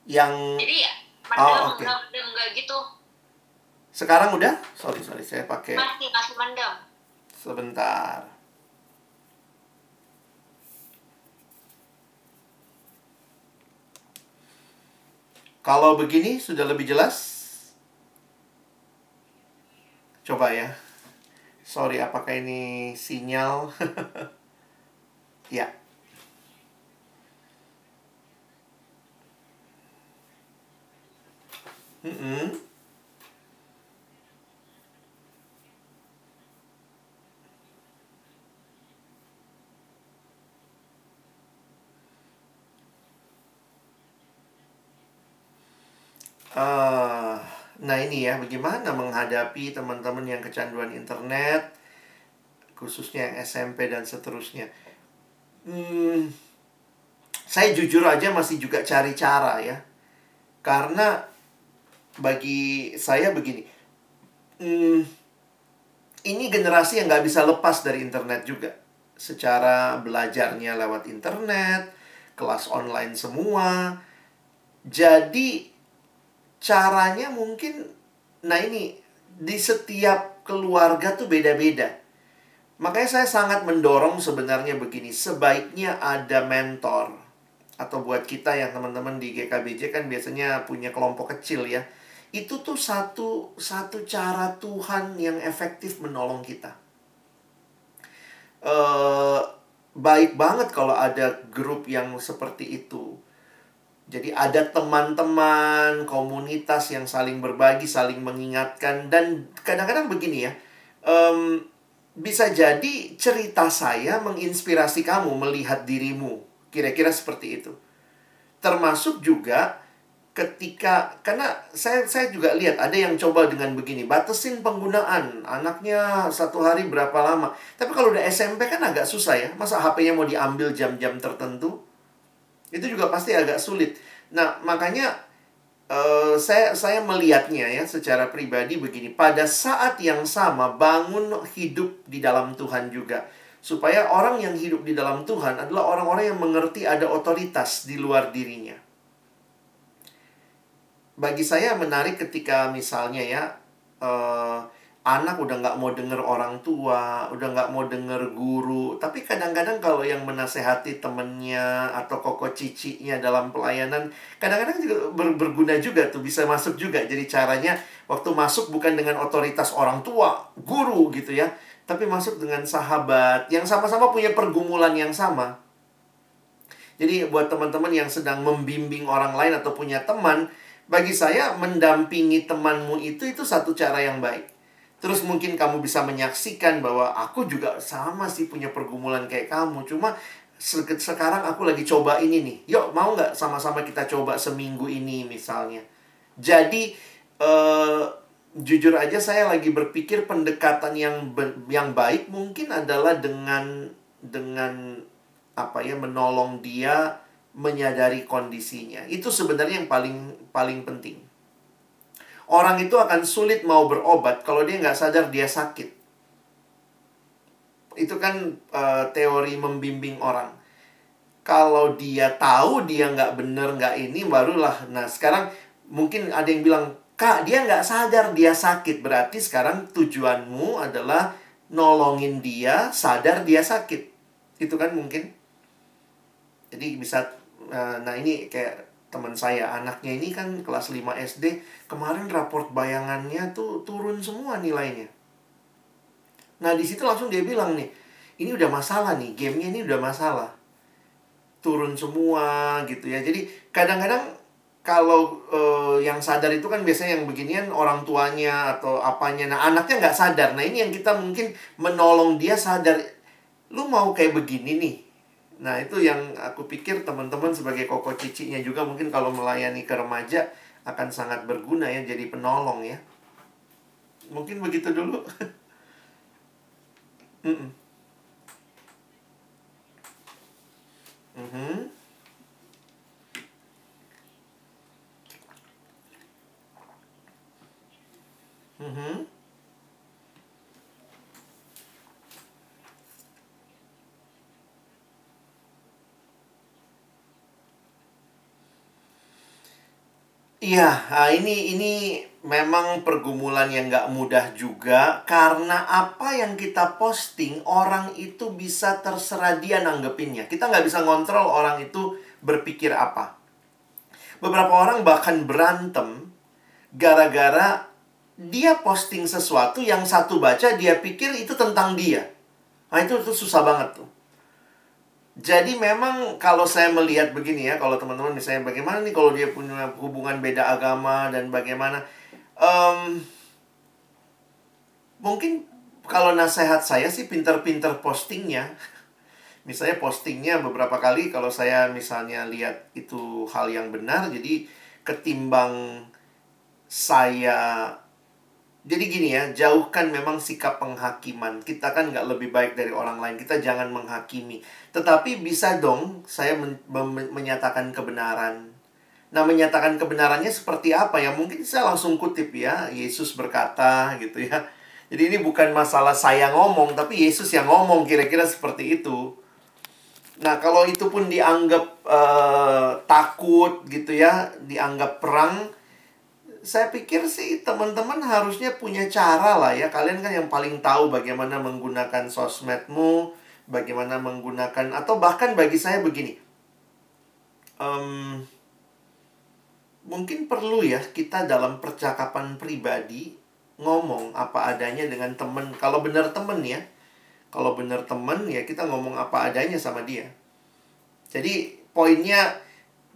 Yang...
Jadi mendem, oh, okay. mendem, nggak gitu
sekarang udah? Sorry, sorry. Saya pakai...
Masih, masih mendem.
Sebentar. Kalau begini sudah lebih jelas? Coba ya. Sorry, apakah ini sinyal? ya. Mm -hmm. Uh, nah ini ya, bagaimana menghadapi teman-teman yang kecanduan internet, khususnya yang SMP dan seterusnya. Hmm, saya jujur aja masih juga cari cara ya, karena bagi saya begini, hmm, ini generasi yang nggak bisa lepas dari internet juga, secara belajarnya lewat internet, kelas online semua, jadi caranya mungkin nah ini di setiap keluarga tuh beda-beda. Makanya saya sangat mendorong sebenarnya begini, sebaiknya ada mentor. Atau buat kita yang teman-teman di GKBJ kan biasanya punya kelompok kecil ya. Itu tuh satu satu cara Tuhan yang efektif menolong kita. Uh, baik banget kalau ada grup yang seperti itu jadi ada teman-teman, komunitas yang saling berbagi, saling mengingatkan dan kadang-kadang begini ya. Um, bisa jadi cerita saya menginspirasi kamu melihat dirimu. Kira-kira seperti itu. Termasuk juga ketika karena saya saya juga lihat ada yang coba dengan begini batasin penggunaan anaknya satu hari berapa lama tapi kalau udah SMP kan agak susah ya masa HP-nya mau diambil jam-jam tertentu itu juga pasti agak sulit. Nah, makanya uh, saya saya melihatnya ya secara pribadi begini, pada saat yang sama bangun hidup di dalam Tuhan juga. Supaya orang yang hidup di dalam Tuhan adalah orang-orang yang mengerti ada otoritas di luar dirinya. Bagi saya menarik ketika misalnya ya uh, anak udah nggak mau denger orang tua, udah nggak mau denger guru. Tapi kadang-kadang kalau yang menasehati temennya atau koko cicinya dalam pelayanan, kadang-kadang juga ber berguna juga tuh, bisa masuk juga. Jadi caranya waktu masuk bukan dengan otoritas orang tua, guru gitu ya. Tapi masuk dengan sahabat yang sama-sama punya pergumulan yang sama. Jadi buat teman-teman yang sedang membimbing orang lain atau punya teman, bagi saya mendampingi temanmu itu itu satu cara yang baik Terus mungkin kamu bisa menyaksikan bahwa aku juga sama sih punya pergumulan kayak kamu. Cuma sekarang aku lagi coba ini nih. Yuk, mau nggak sama-sama kita coba seminggu ini misalnya. Jadi, uh, jujur aja saya lagi berpikir pendekatan yang yang baik mungkin adalah dengan dengan apa ya menolong dia menyadari kondisinya. Itu sebenarnya yang paling paling penting. Orang itu akan sulit mau berobat kalau dia nggak sadar dia sakit. Itu kan uh, teori membimbing orang. Kalau dia tahu dia nggak bener nggak ini barulah. Nah sekarang mungkin ada yang bilang kak dia nggak sadar dia sakit berarti sekarang tujuanmu adalah nolongin dia sadar dia sakit itu kan mungkin jadi bisa eh, nah ini kayak teman saya. Anaknya ini kan kelas 5 SD kemarin raport bayangannya tuh turun semua nilainya. Nah di situ langsung dia bilang nih ini udah masalah nih gamenya ini udah masalah. Turun semua gitu ya. Jadi kadang-kadang kalau uh, yang sadar itu kan biasanya yang beginian orang tuanya atau apanya. Nah anaknya nggak sadar. Nah ini yang kita mungkin menolong dia sadar lu mau kayak begini nih Nah, itu yang aku pikir teman-teman sebagai koko cicinya juga mungkin kalau melayani ke remaja akan sangat berguna ya jadi penolong ya. Mungkin begitu dulu. mm -mm. Mm -hmm. Mm Iya, nah ini ini memang pergumulan yang nggak mudah juga karena apa yang kita posting orang itu bisa terserah dia nanggepinnya. Kita nggak bisa ngontrol orang itu berpikir apa. Beberapa orang bahkan berantem gara-gara dia posting sesuatu yang satu baca dia pikir itu tentang dia. Nah itu, itu susah banget tuh. Jadi memang kalau saya melihat begini ya, kalau teman-teman misalnya bagaimana nih kalau dia punya hubungan beda agama dan bagaimana, um, mungkin kalau nasihat saya sih pinter-pinter postingnya. Misalnya postingnya beberapa kali kalau saya misalnya lihat itu hal yang benar, jadi ketimbang saya jadi gini ya, jauhkan memang sikap penghakiman. Kita kan nggak lebih baik dari orang lain. Kita jangan menghakimi. Tetapi bisa dong saya men men menyatakan kebenaran. Nah, menyatakan kebenarannya seperti apa ya? Mungkin saya langsung kutip ya. Yesus berkata gitu ya. Jadi ini bukan masalah saya ngomong, tapi Yesus yang ngomong kira-kira seperti itu. Nah, kalau itu pun dianggap uh, takut gitu ya, dianggap perang, saya pikir sih teman-teman harusnya punya cara lah ya. Kalian kan yang paling tahu bagaimana menggunakan sosmedmu, bagaimana menggunakan atau bahkan bagi saya begini. Um, mungkin perlu ya kita dalam percakapan pribadi ngomong apa adanya dengan teman. Kalau benar teman ya, kalau benar teman ya kita ngomong apa adanya sama dia. Jadi poinnya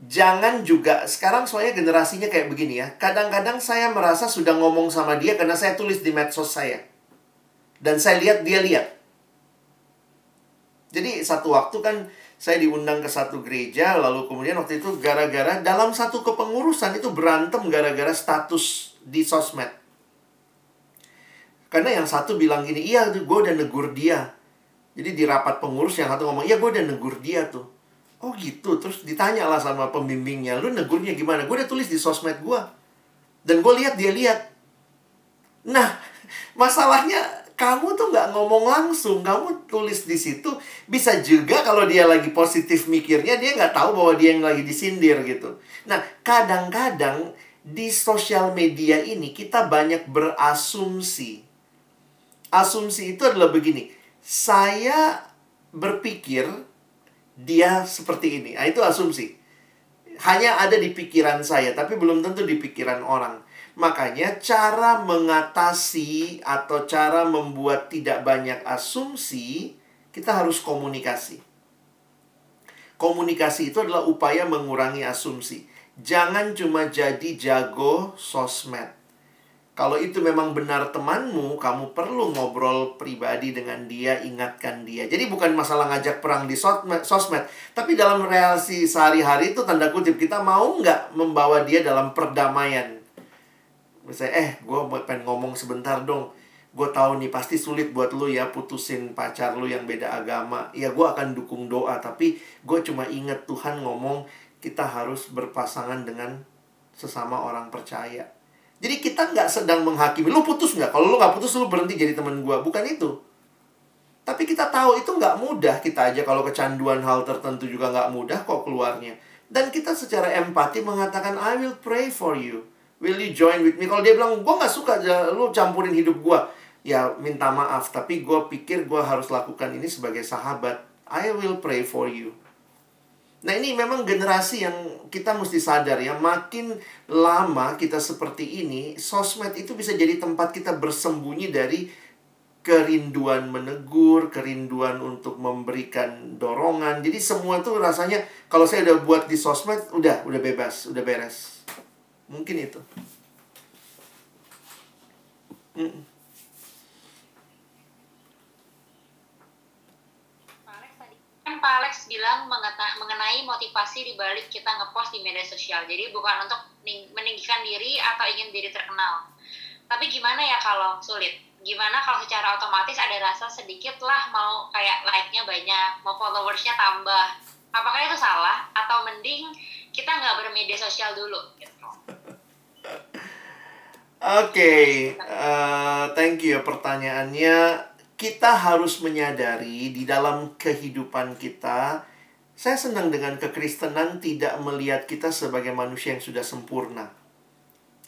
jangan juga sekarang soalnya generasinya kayak begini ya. Kadang-kadang saya merasa sudah ngomong sama dia karena saya tulis di medsos saya. Dan saya lihat dia lihat. Jadi satu waktu kan saya diundang ke satu gereja lalu kemudian waktu itu gara-gara dalam satu kepengurusan itu berantem gara-gara status di sosmed. Karena yang satu bilang gini, iya gue udah negur dia. Jadi di rapat pengurus yang satu ngomong, iya gue udah negur dia tuh. Oh gitu, terus ditanya lah sama pembimbingnya, lu negurnya gimana? Gue udah tulis di sosmed gue. Dan gue lihat dia lihat. Nah, masalahnya kamu tuh nggak ngomong langsung, kamu tulis di situ. Bisa juga kalau dia lagi positif mikirnya, dia nggak tahu bahwa dia yang lagi disindir gitu. Nah, kadang-kadang di sosial media ini kita banyak berasumsi. Asumsi itu adalah begini, saya berpikir dia seperti ini. Nah, itu asumsi. Hanya ada di pikiran saya, tapi belum tentu di pikiran orang. Makanya cara mengatasi atau cara membuat tidak banyak asumsi, kita harus komunikasi. Komunikasi itu adalah upaya mengurangi asumsi. Jangan cuma jadi jago sosmed. Kalau itu memang benar temanmu, kamu perlu ngobrol pribadi dengan dia, ingatkan dia. Jadi bukan masalah ngajak perang di sosmed, sosmed tapi dalam relasi sehari-hari itu tanda kutip kita mau nggak membawa dia dalam perdamaian. Misalnya, eh, gue pengen ngomong sebentar dong. Gue tahu nih pasti sulit buat lu ya putusin pacar lu yang beda agama. Ya gue akan dukung doa, tapi gue cuma inget Tuhan ngomong kita harus berpasangan dengan sesama orang percaya jadi kita nggak sedang menghakimi. Lu putus nggak? Kalau lu nggak putus, lu berhenti jadi teman gue. Bukan itu. Tapi kita tahu itu nggak mudah. Kita aja kalau kecanduan hal tertentu juga nggak mudah kok keluarnya. Dan kita secara empati mengatakan, I will pray for you. Will you join with me? Kalau dia bilang, gue nggak suka lu campurin hidup gue. Ya minta maaf, tapi gue pikir gue harus lakukan ini sebagai sahabat. I will pray for you. Nah ini memang generasi yang kita mesti sadar ya Makin lama kita seperti ini Sosmed itu bisa jadi tempat kita bersembunyi dari Kerinduan menegur Kerinduan untuk memberikan dorongan. Jadi semua itu rasanya Kalau saya udah buat di sosmed Udah, udah bebas, udah beres. Mungkin itu
Pak Alex bilang mengenai motivasi di balik kita ngepost di media sosial. Jadi bukan untuk meninggikan diri atau ingin diri terkenal. Tapi gimana ya kalau sulit? Gimana kalau secara otomatis ada rasa sedikit lah mau kayak like-nya banyak, mau followersnya tambah. Apakah itu salah? Atau mending kita nggak bermedia sosial dulu? Gitu.
Oke, okay. uh, thank you ya pertanyaannya kita harus menyadari di dalam kehidupan kita, saya senang dengan kekristenan tidak melihat kita sebagai manusia yang sudah sempurna.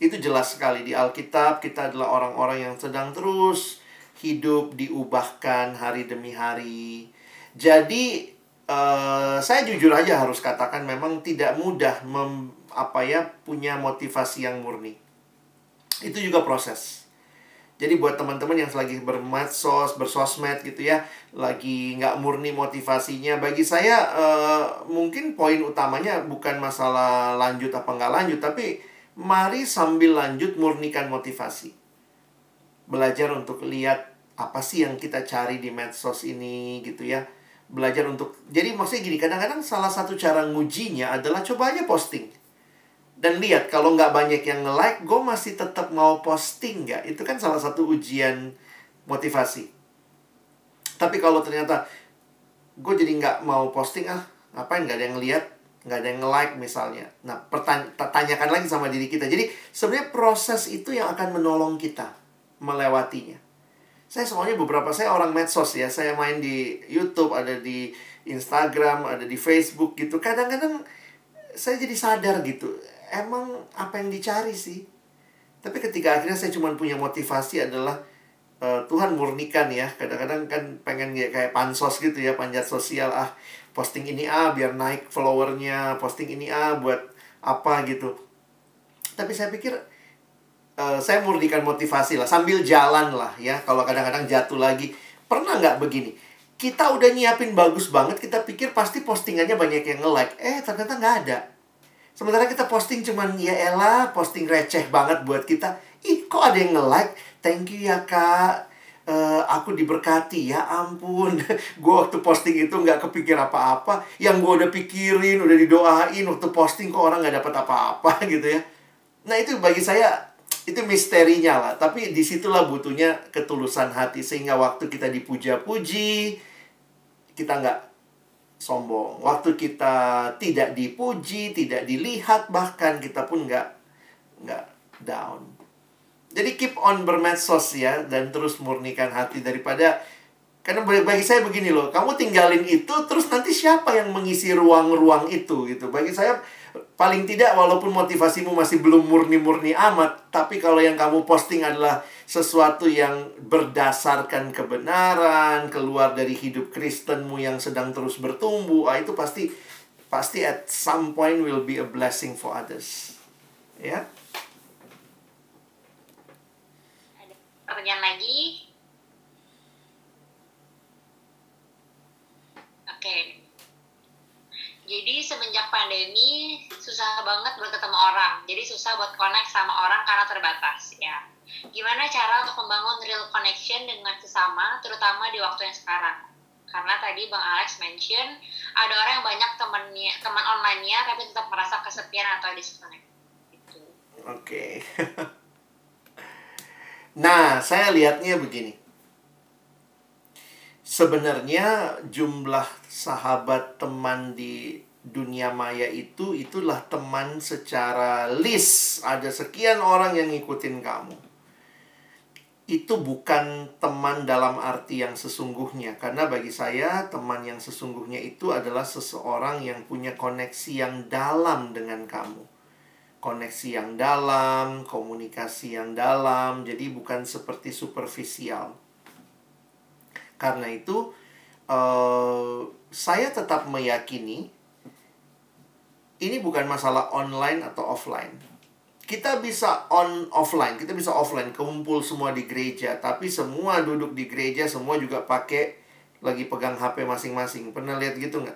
Itu jelas sekali di Alkitab, kita adalah orang-orang yang sedang terus hidup diubahkan hari demi hari. Jadi uh, saya jujur aja harus katakan memang tidak mudah mem, apa ya punya motivasi yang murni. Itu juga proses jadi buat teman-teman yang lagi bermedsos, bersosmed gitu ya, lagi nggak murni motivasinya, bagi saya uh, mungkin poin utamanya bukan masalah lanjut apa nggak lanjut, tapi mari sambil lanjut murnikan motivasi. Belajar untuk lihat apa sih yang kita cari di medsos ini gitu ya. Belajar untuk, jadi maksudnya gini, kadang-kadang salah satu cara ngujinya adalah coba aja posting dan lihat kalau nggak banyak yang nge-like, gue masih tetap mau posting nggak? Itu kan salah satu ujian motivasi. Tapi kalau ternyata gue jadi nggak mau posting ah, ngapain nggak ada yang lihat, nggak ada yang nge-like misalnya. Nah, pertanyakan lagi sama diri kita. Jadi sebenarnya proses itu yang akan menolong kita melewatinya. Saya soalnya beberapa saya orang medsos ya, saya main di YouTube, ada di Instagram, ada di Facebook gitu. Kadang-kadang saya jadi sadar gitu emang apa yang dicari sih? Tapi ketika akhirnya saya cuma punya motivasi adalah uh, Tuhan murnikan ya. Kadang-kadang kan pengen kayak pansos gitu ya, panjat sosial ah posting ini ah biar naik followernya, posting ini ah buat apa gitu. Tapi saya pikir uh, saya murnikan motivasi lah sambil jalan lah ya. Kalau kadang-kadang jatuh lagi, pernah nggak begini? Kita udah nyiapin bagus banget, kita pikir pasti postingannya banyak yang nge-like. Eh, ternyata nggak ada Sementara kita posting cuman ya elah, posting receh banget buat kita. Ih, kok ada yang nge-like? Thank you ya, Kak. Uh, aku diberkati ya ampun gue waktu posting itu nggak kepikir apa-apa yang gue udah pikirin udah didoain waktu posting kok orang nggak dapat apa-apa gitu ya nah itu bagi saya itu misterinya lah tapi di situlah butuhnya ketulusan hati sehingga waktu kita dipuja-puji kita nggak sombong. Waktu kita tidak dipuji, tidak dilihat, bahkan kita pun nggak nggak down. Jadi keep on bermedsos ya dan terus murnikan hati daripada karena bagi saya begini loh, kamu tinggalin itu terus nanti siapa yang mengisi ruang-ruang itu gitu. Bagi saya paling tidak walaupun motivasimu masih belum murni-murni amat, tapi kalau yang kamu posting adalah sesuatu yang berdasarkan kebenaran, keluar dari hidup Kristenmu yang sedang terus bertumbuh, ah, itu pasti pasti at some point will be a blessing for others. Ya.
Pertanyaan lagi? Oke. Jadi semenjak pandemi susah banget buat ketemu orang. Jadi susah buat connect sama orang karena terbatas ya. Gimana cara untuk membangun real connection dengan sesama terutama di waktu yang sekarang? Karena tadi Bang Alex mention ada orang yang banyak temennya teman online-nya tapi tetap merasa kesepian atau disconnect. Gitu.
Oke. nah, saya lihatnya begini. Sebenarnya jumlah sahabat teman di dunia maya itu itulah teman secara list. Ada sekian orang yang ngikutin kamu. Itu bukan teman dalam arti yang sesungguhnya. Karena bagi saya teman yang sesungguhnya itu adalah seseorang yang punya koneksi yang dalam dengan kamu koneksi yang dalam, komunikasi yang dalam, jadi bukan seperti superficial. Karena itu, uh, saya tetap meyakini ini bukan masalah online atau offline. Kita bisa on offline, kita bisa offline, kumpul semua di gereja, tapi semua duduk di gereja, semua juga pakai lagi pegang HP masing-masing. Pernah lihat gitu nggak?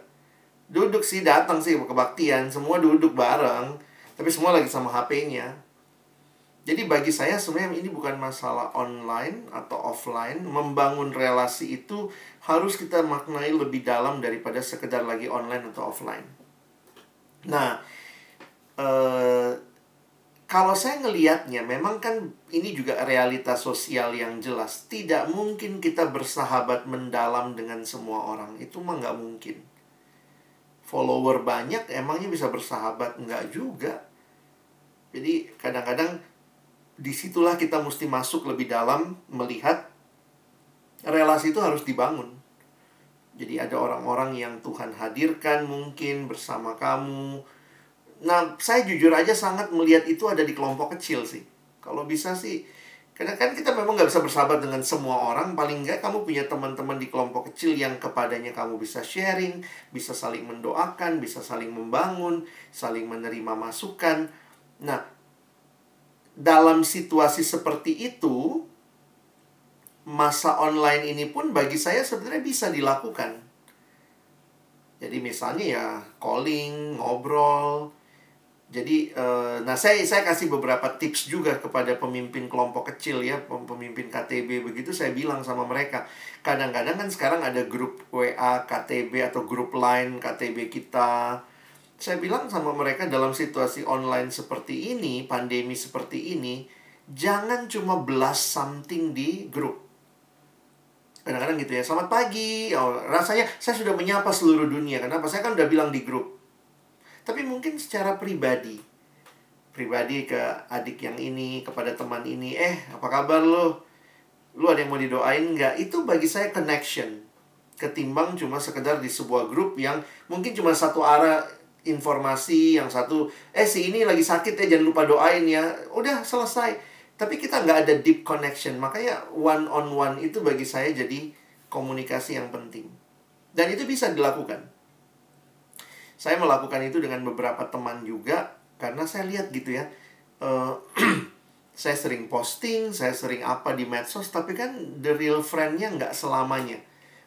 Duduk sih, datang sih kebaktian, semua duduk bareng tapi semua lagi sama HP-nya. Jadi bagi saya sebenarnya ini bukan masalah online atau offline. Membangun relasi itu harus kita maknai lebih dalam daripada sekedar lagi online atau offline. Nah, eh, kalau saya ngelihatnya, memang kan ini juga realitas sosial yang jelas. Tidak mungkin kita bersahabat mendalam dengan semua orang. Itu mah nggak mungkin follower banyak emangnya bisa bersahabat enggak juga jadi kadang-kadang di situlah kita mesti masuk lebih dalam melihat relasi itu harus dibangun jadi ada orang-orang yang Tuhan hadirkan mungkin bersama kamu nah saya jujur aja sangat melihat itu ada di kelompok kecil sih kalau bisa sih karena kan kita memang nggak bisa bersahabat dengan semua orang. Paling nggak kamu punya teman-teman di kelompok kecil yang kepadanya kamu bisa sharing, bisa saling mendoakan, bisa saling membangun, saling menerima masukan. Nah, dalam situasi seperti itu, masa online ini pun bagi saya sebenarnya bisa dilakukan. Jadi misalnya ya calling, ngobrol, jadi, uh, nah saya saya kasih beberapa tips juga kepada pemimpin kelompok kecil ya, pemimpin KTB begitu saya bilang sama mereka. Kadang-kadang kan sekarang ada grup WA KTB atau grup lain KTB kita. Saya bilang sama mereka dalam situasi online seperti ini, pandemi seperti ini, jangan cuma belas something di grup. Kadang-kadang gitu ya, selamat pagi. Oh, rasanya saya sudah menyapa seluruh dunia. Kenapa? Saya kan udah bilang di grup tapi mungkin secara pribadi pribadi ke adik yang ini kepada teman ini eh apa kabar lo? Lu ada yang mau didoain nggak? Itu bagi saya connection ketimbang cuma sekedar di sebuah grup yang mungkin cuma satu arah informasi yang satu eh si ini lagi sakit ya jangan lupa doain ya. Udah selesai. Tapi kita nggak ada deep connection makanya one on one itu bagi saya jadi komunikasi yang penting. Dan itu bisa dilakukan saya melakukan itu dengan beberapa teman juga karena saya lihat gitu ya uh, saya sering posting saya sering apa di medsos tapi kan the real friendnya nggak selamanya.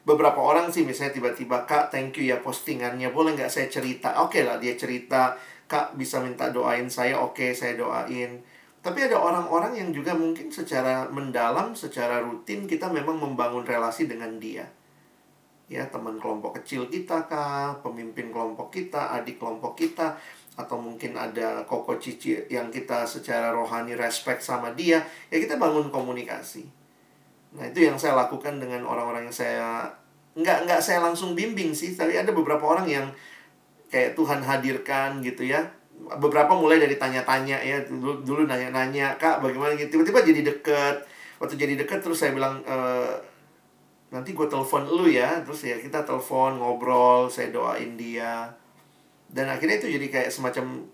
Beberapa orang sih misalnya tiba-tiba kak thank you ya postingannya boleh nggak saya cerita? Oke okay lah dia cerita kak bisa minta doain saya? Oke okay, saya doain. Tapi ada orang-orang yang juga mungkin secara mendalam secara rutin kita memang membangun relasi dengan dia ya teman kelompok kecil kita kah, pemimpin kelompok kita, adik kelompok kita, atau mungkin ada koko cici yang kita secara rohani respect sama dia, ya kita bangun komunikasi. Nah itu yang saya lakukan dengan orang-orang yang saya nggak nggak saya langsung bimbing sih, tapi ada beberapa orang yang kayak Tuhan hadirkan gitu ya. Beberapa mulai dari tanya-tanya ya dulu dulu nanya-nanya kak bagaimana gitu tiba-tiba jadi deket waktu jadi deket terus saya bilang e, nanti gue telepon lu ya terus ya kita telepon ngobrol saya doain dia. Dan akhirnya itu jadi kayak semacam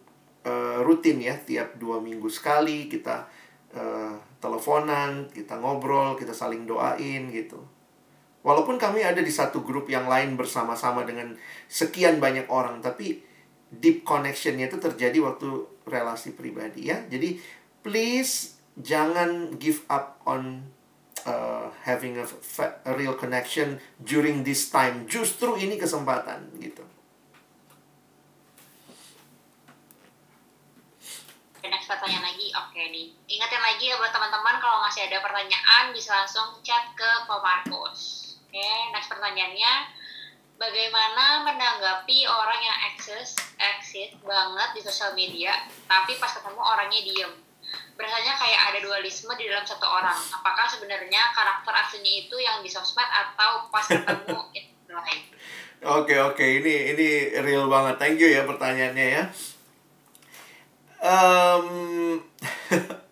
uh, rutin ya tiap dua minggu sekali kita uh, teleponan kita ngobrol kita saling doain gitu. Walaupun kami ada di satu grup yang lain bersama-sama dengan sekian banyak orang tapi deep connectionnya itu terjadi waktu relasi pribadi ya. Jadi please jangan give up on uh, having a, a real connection during this time. Justru ini kesempatan gitu.
Next pertanyaan lagi, oke okay, nih. Ingatin lagi ya buat teman-teman kalau masih ada pertanyaan bisa langsung chat ke Pak Markus. Oke, okay, next pertanyaannya, bagaimana menanggapi orang yang eksis, exit banget di sosial media, tapi pas ketemu orangnya diem? Berasanya kayak ada dualisme di dalam satu orang. Apakah sebenarnya karakter aslinya itu yang di sosmed atau pas ketemu itu lain?
Oke oke ini ini real banget. Thank you ya pertanyaannya ya. Em,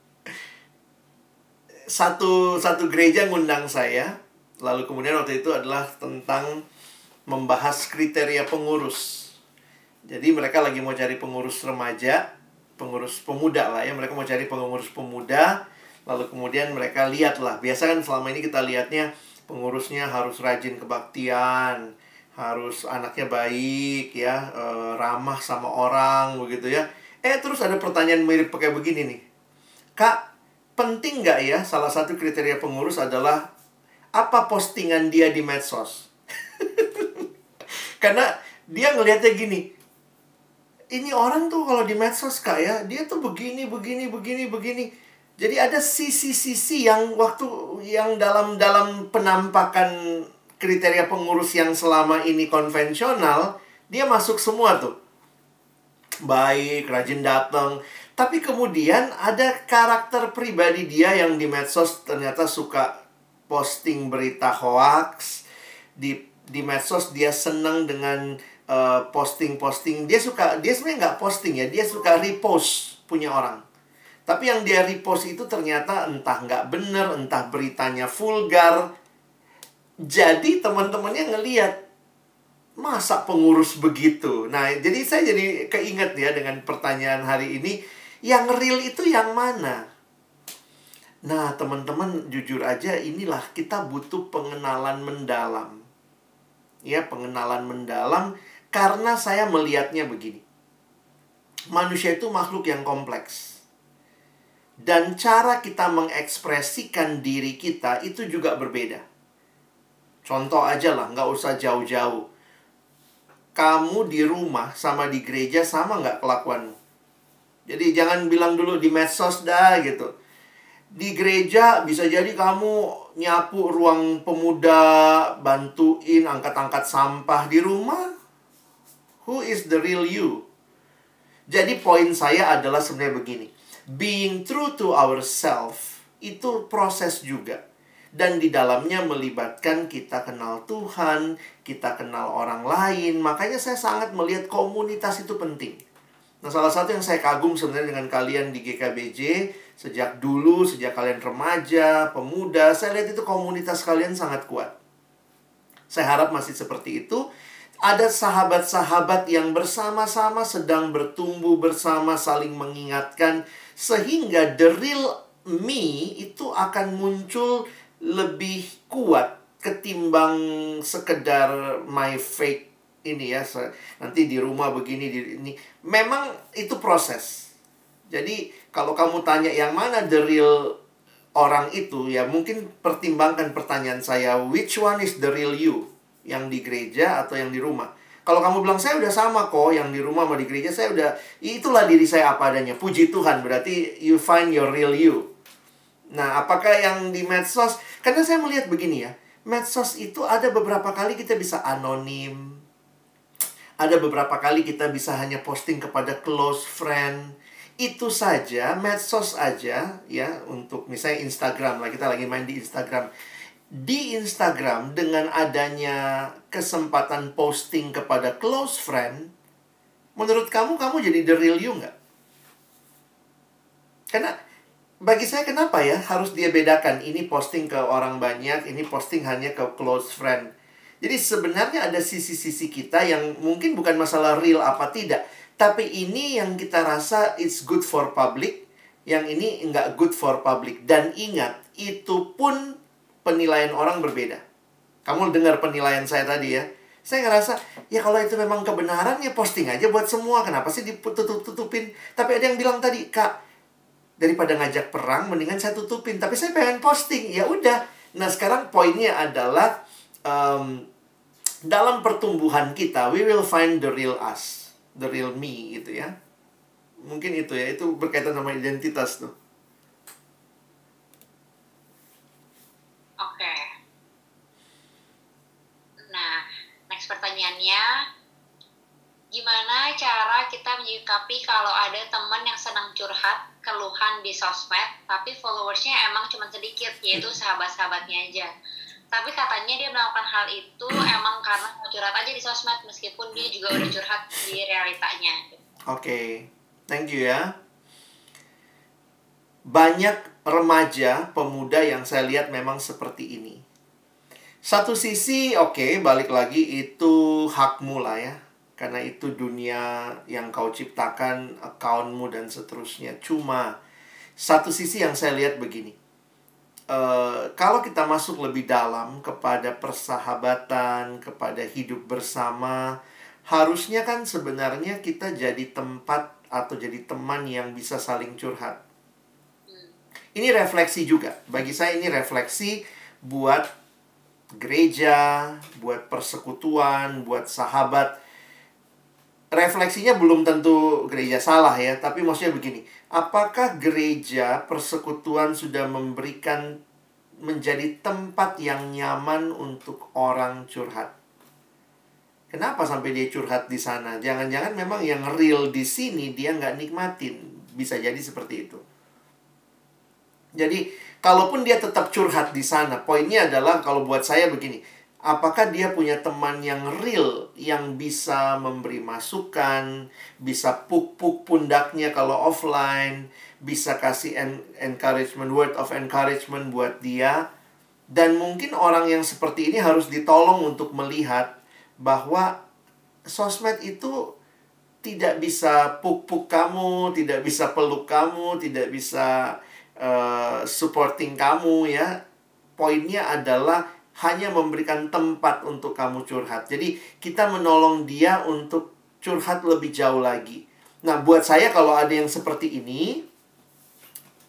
satu satu gereja ngundang saya, lalu kemudian waktu itu adalah tentang membahas kriteria pengurus. Jadi mereka lagi mau cari pengurus remaja, pengurus pemuda lah ya. Mereka mau cari pengurus pemuda, lalu kemudian mereka lihat lah. Biasa kan selama ini kita lihatnya pengurusnya harus rajin kebaktian, harus anaknya baik ya, eh, ramah sama orang begitu ya. Eh terus ada pertanyaan mirip pakai begini nih. Kak, penting nggak ya salah satu kriteria pengurus adalah apa postingan dia di medsos? Karena dia ngelihatnya gini. Ini orang tuh kalau di medsos kak ya, dia tuh begini, begini, begini, begini. Jadi ada sisi-sisi yang waktu yang dalam dalam penampakan kriteria pengurus yang selama ini konvensional, dia masuk semua tuh. Baik, rajin datang. Tapi kemudian ada karakter pribadi dia yang di medsos ternyata suka posting berita hoax. Di di medsos dia senang dengan uh, posting-posting. Dia suka dia sebenarnya nggak posting ya, dia suka repost punya orang. Tapi yang dia repost itu ternyata entah nggak bener, entah beritanya vulgar. Jadi teman-temannya ngeliat masa pengurus begitu. Nah, jadi saya jadi keinget ya dengan pertanyaan hari ini, yang real itu yang mana? Nah, teman-teman jujur aja inilah kita butuh pengenalan mendalam. Ya, pengenalan mendalam karena saya melihatnya begini. Manusia itu makhluk yang kompleks dan cara kita mengekspresikan diri kita itu juga berbeda. Contoh aja lah, nggak usah jauh-jauh. Kamu di rumah sama di gereja sama nggak kelakuanmu? Jadi jangan bilang dulu di medsos dah gitu. Di gereja bisa jadi kamu nyapu ruang pemuda, bantuin angkat-angkat sampah di rumah. Who is the real you? Jadi poin saya adalah sebenarnya begini being true to ourselves itu proses juga. Dan di dalamnya melibatkan kita kenal Tuhan, kita kenal orang lain. Makanya saya sangat melihat komunitas itu penting. Nah, salah satu yang saya kagum sebenarnya dengan kalian di GKBJ, sejak dulu, sejak kalian remaja, pemuda, saya lihat itu komunitas kalian sangat kuat. Saya harap masih seperti itu. Ada sahabat-sahabat yang bersama-sama sedang bertumbuh bersama, saling mengingatkan, sehingga the real me itu akan muncul lebih kuat ketimbang sekedar my fake ini ya nanti di rumah begini di ini. Memang itu proses. Jadi kalau kamu tanya yang mana the real orang itu ya mungkin pertimbangkan pertanyaan saya which one is the real you yang di gereja atau yang di rumah kalau kamu bilang saya udah sama kok yang di rumah sama di gereja saya udah itulah diri saya apa adanya. Puji Tuhan berarti you find your real you. Nah, apakah yang di medsos? Karena saya melihat begini ya. Medsos itu ada beberapa kali kita bisa anonim. Ada beberapa kali kita bisa hanya posting kepada close friend. Itu saja, medsos aja ya untuk misalnya Instagram lah kita lagi main di Instagram di Instagram dengan adanya kesempatan posting kepada close friend, menurut kamu kamu jadi the real you nggak? Karena bagi saya kenapa ya harus dia bedakan ini posting ke orang banyak, ini posting hanya ke close friend. Jadi sebenarnya ada sisi-sisi kita yang mungkin bukan masalah real apa tidak, tapi ini yang kita rasa it's good for public, yang ini nggak good for public. Dan ingat, itu pun penilaian orang berbeda. Kamu dengar penilaian saya tadi ya. Saya ngerasa, ya kalau itu memang kebenaran ya posting aja buat semua. Kenapa sih ditutup-tutupin? Tapi ada yang bilang tadi, Kak, daripada ngajak perang, mendingan saya tutupin. Tapi saya pengen posting. Ya udah. Nah sekarang poinnya adalah, um, dalam pertumbuhan kita, we will find the real us. The real me gitu ya. mungkin itu ya itu berkaitan sama identitas tuh
Oke. Nah, next pertanyaannya, gimana cara kita menyikapi kalau ada teman yang senang curhat, keluhan di sosmed, tapi followersnya emang cuma sedikit, yaitu sahabat-sahabatnya aja. Tapi katanya dia melakukan hal itu emang karena mau curhat aja di sosmed, meskipun dia juga udah curhat di realitanya.
Oke, thank you ya. Banyak remaja, pemuda yang saya lihat memang seperti ini. Satu sisi, oke, balik lagi itu hakmu lah ya. Karena itu dunia yang kau ciptakan, accountmu dan seterusnya. Cuma, satu sisi yang saya lihat begini. Uh, kalau kita masuk lebih dalam kepada persahabatan, kepada hidup bersama, harusnya kan sebenarnya kita jadi tempat atau jadi teman yang bisa saling curhat. Ini refleksi juga. Bagi saya ini refleksi buat gereja, buat persekutuan, buat sahabat. Refleksinya belum tentu gereja salah ya, tapi maksudnya begini. Apakah gereja persekutuan sudah memberikan menjadi tempat yang nyaman untuk orang curhat? Kenapa sampai dia curhat di sana? Jangan-jangan memang yang real di sini dia nggak nikmatin. Bisa jadi seperti itu. Jadi, kalaupun dia tetap curhat di sana, poinnya adalah kalau buat saya begini, apakah dia punya teman yang real yang bisa memberi masukan, bisa puk-puk pundaknya kalau offline, bisa kasih en encouragement word of encouragement buat dia. Dan mungkin orang yang seperti ini harus ditolong untuk melihat bahwa sosmed itu tidak bisa puk-puk kamu, tidak bisa peluk kamu, tidak bisa uh, supporting kamu ya. Poinnya adalah hanya memberikan tempat untuk kamu curhat. Jadi kita menolong dia untuk curhat lebih jauh lagi. Nah, buat saya kalau ada yang seperti ini,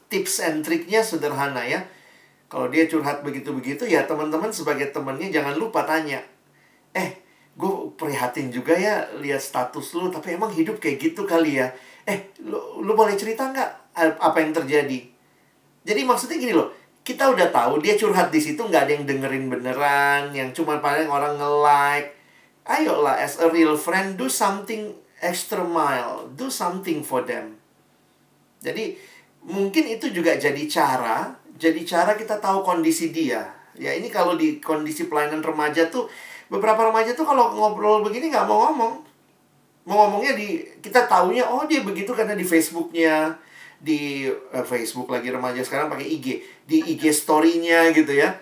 tips and triknya sederhana ya. Kalau dia curhat begitu-begitu ya teman-teman sebagai temannya jangan lupa tanya. Eh, gue prihatin juga ya lihat status lu, tapi emang hidup kayak gitu kali ya. Eh, lu, lu boleh cerita nggak apa yang terjadi? Jadi maksudnya gini loh, kita udah tahu dia curhat di situ nggak ada yang dengerin beneran, yang cuma paling orang nge-like. Ayolah, as a real friend, do something extra mile, do something for them. Jadi mungkin itu juga jadi cara, jadi cara kita tahu kondisi dia. Ya ini kalau di kondisi pelayanan remaja tuh, beberapa remaja tuh kalau ngobrol begini nggak mau ngomong. Mau ngomongnya di, kita taunya, oh dia begitu karena di Facebooknya, di uh, Facebook lagi remaja sekarang pakai IG di IG story-nya gitu ya.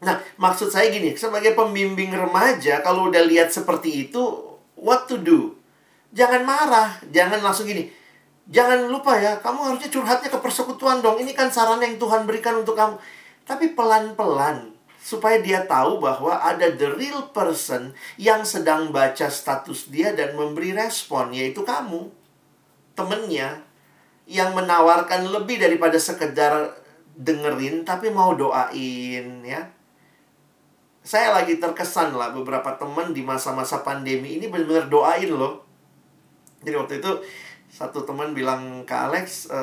Nah, maksud saya gini, sebagai pembimbing remaja kalau udah lihat seperti itu, what to do? Jangan marah, jangan langsung gini. Jangan lupa ya, kamu harusnya curhatnya ke persekutuan dong. Ini kan saran yang Tuhan berikan untuk kamu. Tapi pelan-pelan supaya dia tahu bahwa ada the real person yang sedang baca status dia dan memberi respon yaitu kamu temennya yang menawarkan lebih daripada sekedar dengerin tapi mau doain ya. Saya lagi terkesan lah beberapa teman di masa-masa pandemi ini benar-benar doain loh. Jadi waktu itu satu teman bilang ke Alex, e,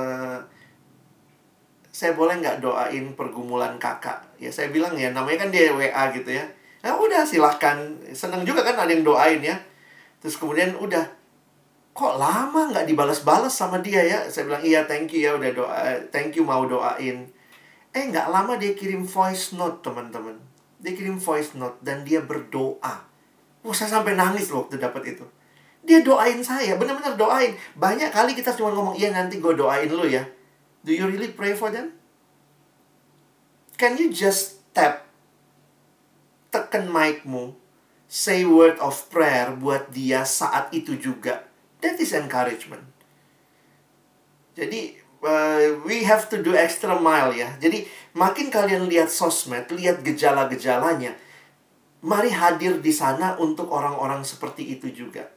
saya boleh nggak doain pergumulan kakak? Ya saya bilang ya namanya kan dia WA gitu ya. Nah udah silahkan. Seneng juga kan ada yang doain ya. Terus kemudian udah kok lama nggak dibalas-balas sama dia ya? Saya bilang iya thank you ya udah doa thank you mau doain. Eh nggak lama dia kirim voice note teman-teman. Dia kirim voice note dan dia berdoa. Wah, saya sampai nangis waktu dapat itu. Dia doain saya benar-benar doain. Banyak kali kita cuma ngomong iya nanti gue doain lu ya. Do you really pray for them? Can you just tap tekan mic-mu say word of prayer buat dia saat itu juga That is encouragement. Jadi uh, we have to do extra mile ya. Jadi makin kalian lihat sosmed, lihat gejala-gejalanya, mari hadir di sana untuk orang-orang seperti itu juga.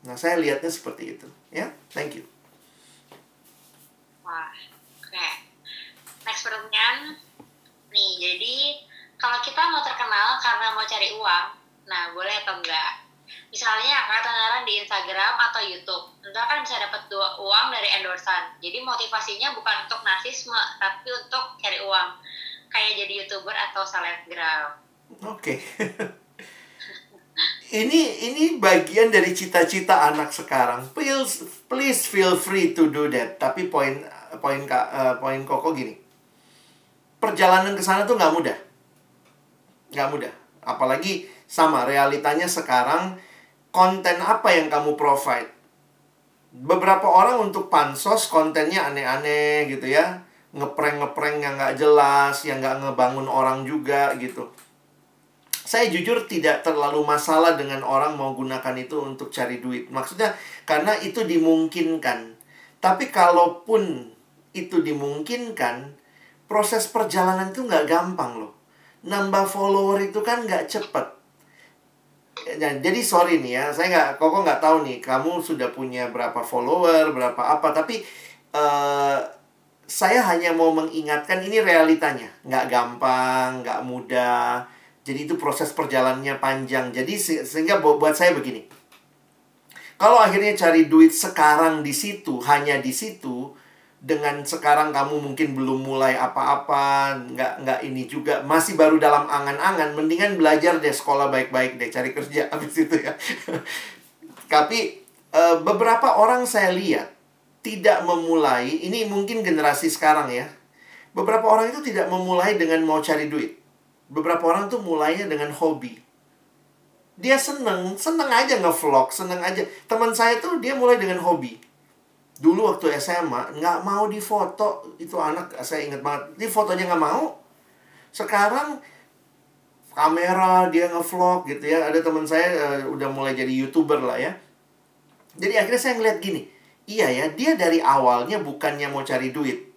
Nah, saya lihatnya seperti itu, ya. Thank you.
Oke. Next pertanyaan. Nih, jadi kalau kita mau terkenal karena mau cari uang, nah boleh atau enggak? Misalnya kenalan di Instagram atau YouTube. Ntar kan bisa dapat dua uang dari endorsan. Jadi motivasinya bukan untuk nasisme, tapi untuk cari uang. Kayak jadi youtuber atau selebgram.
Oke. ini ini bagian dari cita-cita anak sekarang. Please please feel free to do that. Tapi poin poin uh, poin koko gini. Perjalanan ke sana tuh nggak mudah. Nggak mudah. Apalagi sama realitanya sekarang konten apa yang kamu provide. Beberapa orang untuk pansos kontennya aneh-aneh gitu ya. Ngeprank-ngeprank yang nggak jelas, yang nggak ngebangun orang juga gitu saya jujur tidak terlalu masalah dengan orang mau gunakan itu untuk cari duit. Maksudnya karena itu dimungkinkan. Tapi kalaupun itu dimungkinkan, proses perjalanan itu nggak gampang loh. Nambah follower itu kan nggak cepet. Ya, jadi sorry nih ya, saya nggak, kok nggak tahu nih, kamu sudah punya berapa follower, berapa apa, tapi uh, saya hanya mau mengingatkan ini realitanya, nggak gampang, nggak mudah jadi itu proses perjalanannya panjang. Jadi sehingga buat saya begini. Kalau akhirnya cari duit sekarang di situ, hanya di situ, dengan sekarang kamu mungkin belum mulai apa-apa, nggak nggak ini juga masih baru dalam angan-angan, mendingan belajar deh sekolah baik-baik deh, cari kerja habis itu ya. Tapi uh, beberapa orang saya lihat tidak memulai, ini mungkin generasi sekarang ya. Beberapa orang itu tidak memulai dengan mau cari duit beberapa orang tuh mulainya dengan hobi. Dia seneng, seneng aja nge-vlog, seneng aja. Teman saya tuh dia mulai dengan hobi. Dulu waktu SMA, nggak mau difoto. Itu anak, saya ingat banget. Dia fotonya nggak mau. Sekarang kamera, dia nge-vlog gitu ya. Ada teman saya uh, udah mulai jadi YouTuber lah ya. Jadi akhirnya saya ngeliat gini. Iya ya, dia dari awalnya bukannya mau cari duit.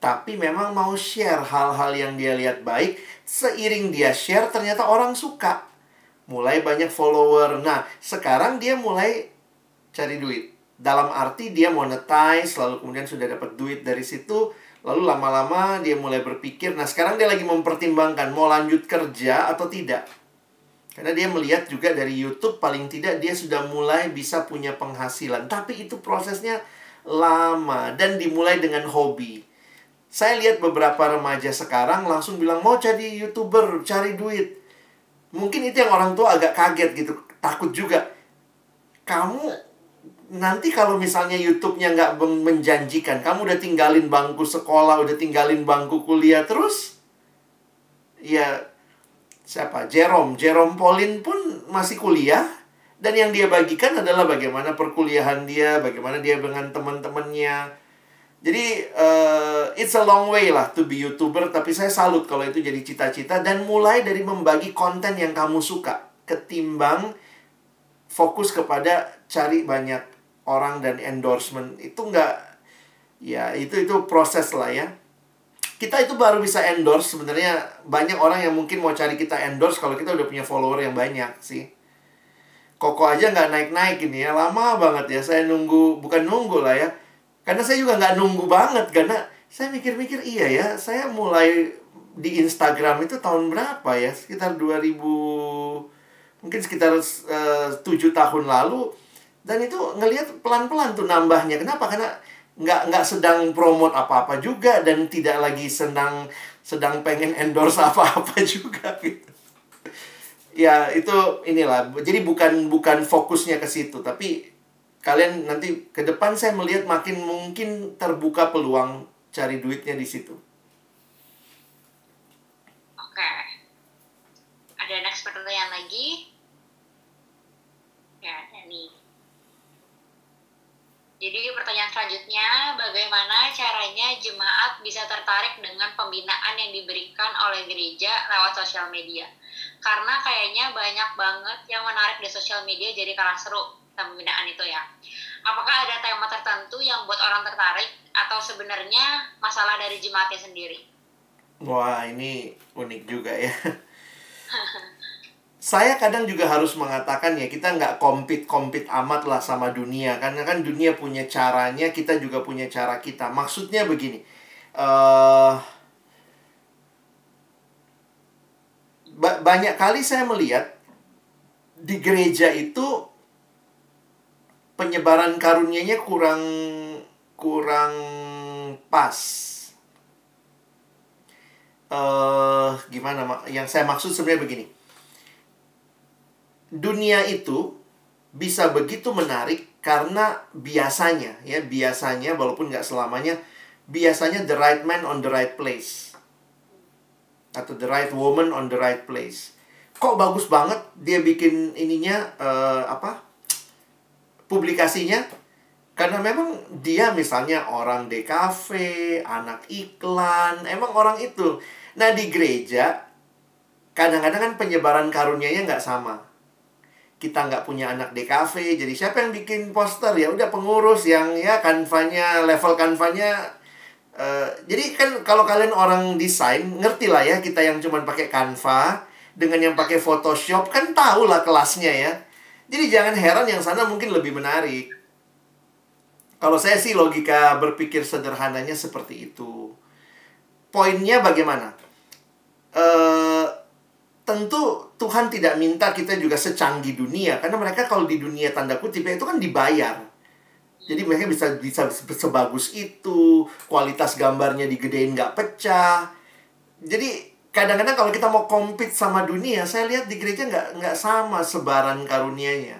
Tapi memang mau share hal-hal yang dia lihat baik seiring dia share ternyata orang suka. Mulai banyak follower. Nah, sekarang dia mulai cari duit. Dalam arti dia monetize, lalu kemudian sudah dapat duit dari situ. Lalu lama-lama dia mulai berpikir, nah sekarang dia lagi mempertimbangkan mau lanjut kerja atau tidak. Karena dia melihat juga dari YouTube paling tidak dia sudah mulai bisa punya penghasilan. Tapi itu prosesnya lama dan dimulai dengan hobi. Saya lihat beberapa remaja sekarang langsung bilang mau jadi youtuber, cari duit. Mungkin itu yang orang tua agak kaget gitu, takut juga. Kamu nanti kalau misalnya YouTube-nya nggak menjanjikan, kamu udah tinggalin bangku sekolah, udah tinggalin bangku kuliah terus, ya siapa? Jerome, Jerome Pauline pun masih kuliah dan yang dia bagikan adalah bagaimana perkuliahan dia, bagaimana dia dengan teman-temannya, jadi uh, it's a long way lah to be youtuber tapi saya salut kalau itu jadi cita-cita dan mulai dari membagi konten yang kamu suka ketimbang fokus kepada cari banyak orang dan endorsement itu enggak ya itu itu proses lah ya. Kita itu baru bisa endorse sebenarnya. Banyak orang yang mungkin mau cari kita endorse kalau kita udah punya follower yang banyak sih. Koko aja nggak naik-naik ini ya. Lama banget ya saya nunggu bukan nunggu lah ya. Karena saya juga nggak nunggu banget. Karena saya mikir-mikir iya ya, saya mulai di Instagram itu tahun berapa ya? Sekitar 2000 mungkin sekitar eh, tujuh uh, tahun lalu dan itu ngelihat pelan-pelan tuh nambahnya. Kenapa? Karena nggak nggak sedang promote apa-apa juga dan tidak lagi sedang sedang pengen endorse apa-apa juga gitu. Ya itu inilah. Jadi bukan bukan fokusnya ke situ, tapi kalian nanti ke depan saya melihat makin mungkin terbuka peluang cari duitnya di situ.
Oke. Ada next pertanyaan lagi? Ya, ada nih. Jadi pertanyaan selanjutnya, bagaimana caranya jemaat bisa tertarik dengan pembinaan yang diberikan oleh gereja lewat sosial media? Karena kayaknya banyak banget yang menarik di sosial media jadi kalah seru pembinaan itu ya. Apakah ada tema tertentu yang buat orang tertarik atau sebenarnya masalah dari jemaatnya sendiri?
Wah, ini unik juga ya. Saya kadang juga harus mengatakan ya kita nggak kompet-kompet amat lah sama dunia karena kan dunia punya caranya kita juga punya cara kita. Maksudnya begini, uh, banyak kali saya melihat di gereja itu penyebaran karunia-nya kurang kurang pas. Eh, gimana? Yang saya maksud sebenarnya begini. Dunia itu bisa begitu menarik karena biasanya ya biasanya walaupun nggak selamanya biasanya the right man on the right place. Atau the right woman on the right place. Kok bagus banget dia bikin ininya uh, apa publikasinya? Karena memang dia misalnya orang DKV, anak iklan, emang orang itu. Nah di gereja kadang-kadang kan penyebaran karunianya nggak sama kita nggak punya anak DKV jadi siapa yang bikin poster? Ya udah pengurus yang ya kanvanya level kanvanya uh, jadi kan kalau kalian orang desain ngerti lah ya kita yang cuma pakai kanva dengan yang pakai Photoshop kan tahu lah kelasnya ya. Jadi jangan heran yang sana mungkin lebih menarik. Kalau saya sih logika berpikir sederhananya seperti itu. Poinnya bagaimana? Uh, tentu Tuhan tidak minta kita juga secanggih dunia karena mereka kalau di dunia tanda kutip itu kan dibayar. Jadi mereka bisa bisa sebagus itu, kualitas gambarnya digedein nggak pecah. Jadi kadang-kadang kalau kita mau compete sama dunia, saya lihat di gereja nggak nggak sama sebaran karunianya.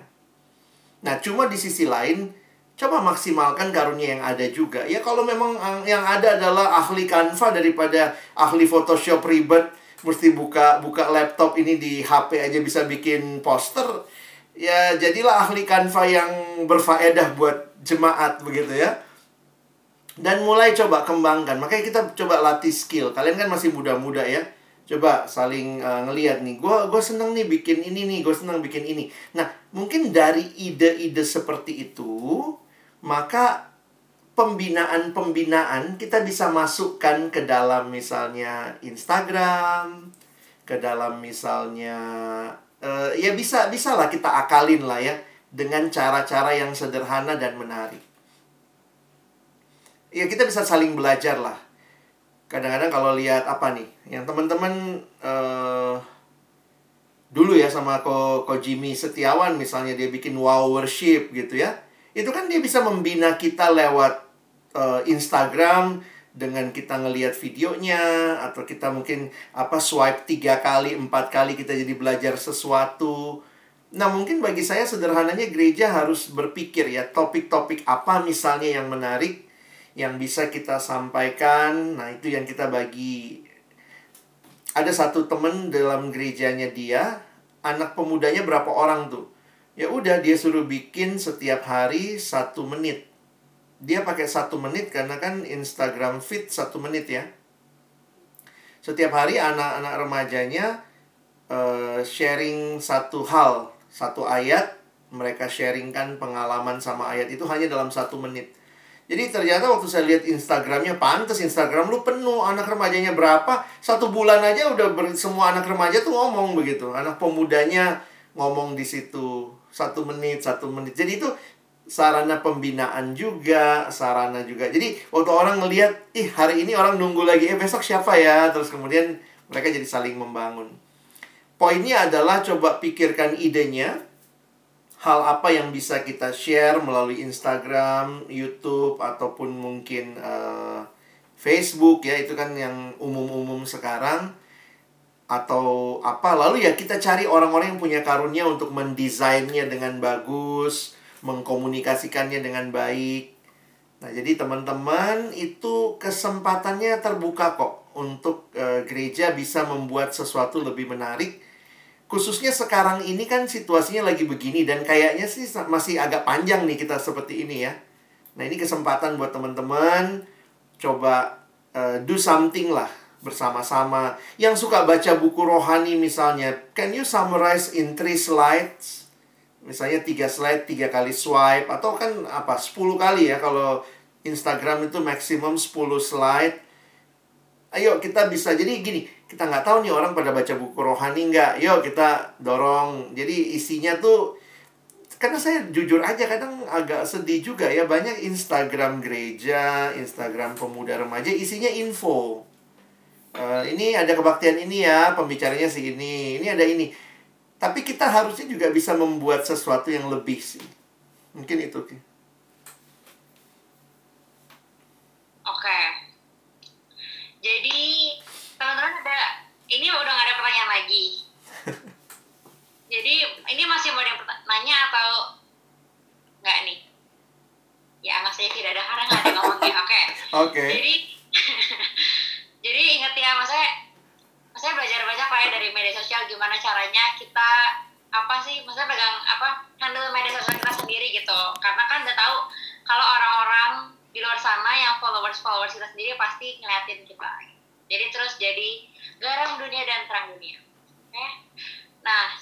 Nah, cuma di sisi lain, coba maksimalkan karunia yang ada juga. Ya kalau memang yang ada adalah ahli Canva daripada ahli Photoshop ribet, mesti buka buka laptop ini di HP aja bisa bikin poster. Ya jadilah ahli Canva yang berfaedah buat jemaat begitu ya. Dan mulai coba kembangkan. Makanya kita coba latih skill. Kalian kan masih muda-muda ya. Coba saling uh, ngelihat nih. Gue gue seneng nih bikin ini nih. Gue seneng bikin ini. Nah mungkin dari ide-ide seperti itu maka pembinaan-pembinaan kita bisa masukkan ke dalam misalnya Instagram, ke dalam misalnya uh, ya bisa bisa lah kita akalin lah ya dengan cara-cara yang sederhana dan menarik. Ya kita bisa saling belajar lah. Kadang-kadang kalau lihat apa nih, yang teman-teman uh, dulu ya sama Ko, Ko Jimmy Setiawan misalnya dia bikin wow worship gitu ya. Itu kan dia bisa membina kita lewat uh, Instagram dengan kita ngelihat videonya atau kita mungkin apa swipe tiga kali empat kali kita jadi belajar sesuatu. Nah mungkin bagi saya sederhananya gereja harus berpikir ya topik-topik apa misalnya yang menarik yang bisa kita sampaikan. Nah itu yang kita bagi. Ada satu temen dalam gerejanya dia anak pemudanya berapa orang tuh? Ya udah dia suruh bikin setiap hari satu menit dia pakai satu menit karena kan Instagram feed satu menit ya. Setiap hari anak-anak remajanya uh, sharing satu hal, satu ayat, mereka sharingkan pengalaman sama ayat itu hanya dalam satu menit. Jadi ternyata waktu saya lihat Instagramnya, pantas Instagram lu penuh, anak remajanya berapa, satu bulan aja udah ber, semua anak remaja tuh ngomong begitu. Anak pemudanya ngomong di situ, satu menit, satu menit. Jadi itu sarana pembinaan juga, sarana juga. Jadi waktu orang ngelihat, ih hari ini orang nunggu lagi, eh besok siapa ya? Terus kemudian mereka jadi saling membangun. Poinnya adalah coba pikirkan idenya, hal apa yang bisa kita share melalui Instagram, YouTube, ataupun mungkin uh, Facebook ya, itu kan yang umum-umum sekarang. Atau apa, lalu ya kita cari orang-orang yang punya karunia untuk mendesainnya dengan bagus, mengkomunikasikannya dengan baik. Nah, jadi teman-teman itu kesempatannya terbuka kok untuk e, gereja bisa membuat sesuatu lebih menarik. Khususnya sekarang ini kan situasinya lagi begini dan kayaknya sih masih agak panjang nih kita seperti ini ya. Nah, ini kesempatan buat teman-teman coba e, do something lah bersama-sama. Yang suka baca buku rohani misalnya, can you summarize in three slides? Misalnya tiga slide tiga kali swipe atau kan apa 10 kali ya kalau Instagram itu maksimum 10 slide. Ayo kita bisa jadi gini kita nggak tahu nih orang pada baca buku rohani nggak? Yuk kita dorong. Jadi isinya tuh karena saya jujur aja kadang agak sedih juga ya banyak Instagram gereja Instagram pemuda remaja isinya info. Uh, ini ada kebaktian ini ya pembicaranya si ini ini ada ini tapi kita harusnya juga bisa membuat sesuatu yang lebih sih. Mungkin itu.
Oke. Jadi teman-teman ada ini udah nggak ada pertanyaan lagi. Jadi ini masih mau ada yang nanya atau nggak nih? Ya nggak saya tidak ada karena nggak ada ngomongnya. Oke.
Oke.
Jadi jadi inget ya maksudnya maksudnya belajar banyak lah ya dari media sosial. Gimana caranya kita apa sih maksudnya pegang apa handle media sosial kita sendiri gitu. Karena kan udah tahu kalau orang-orang di luar sana yang followers followers kita sendiri pasti ngeliatin kita. Jadi terus jadi garam dunia dan terang dunia. Oke? Nah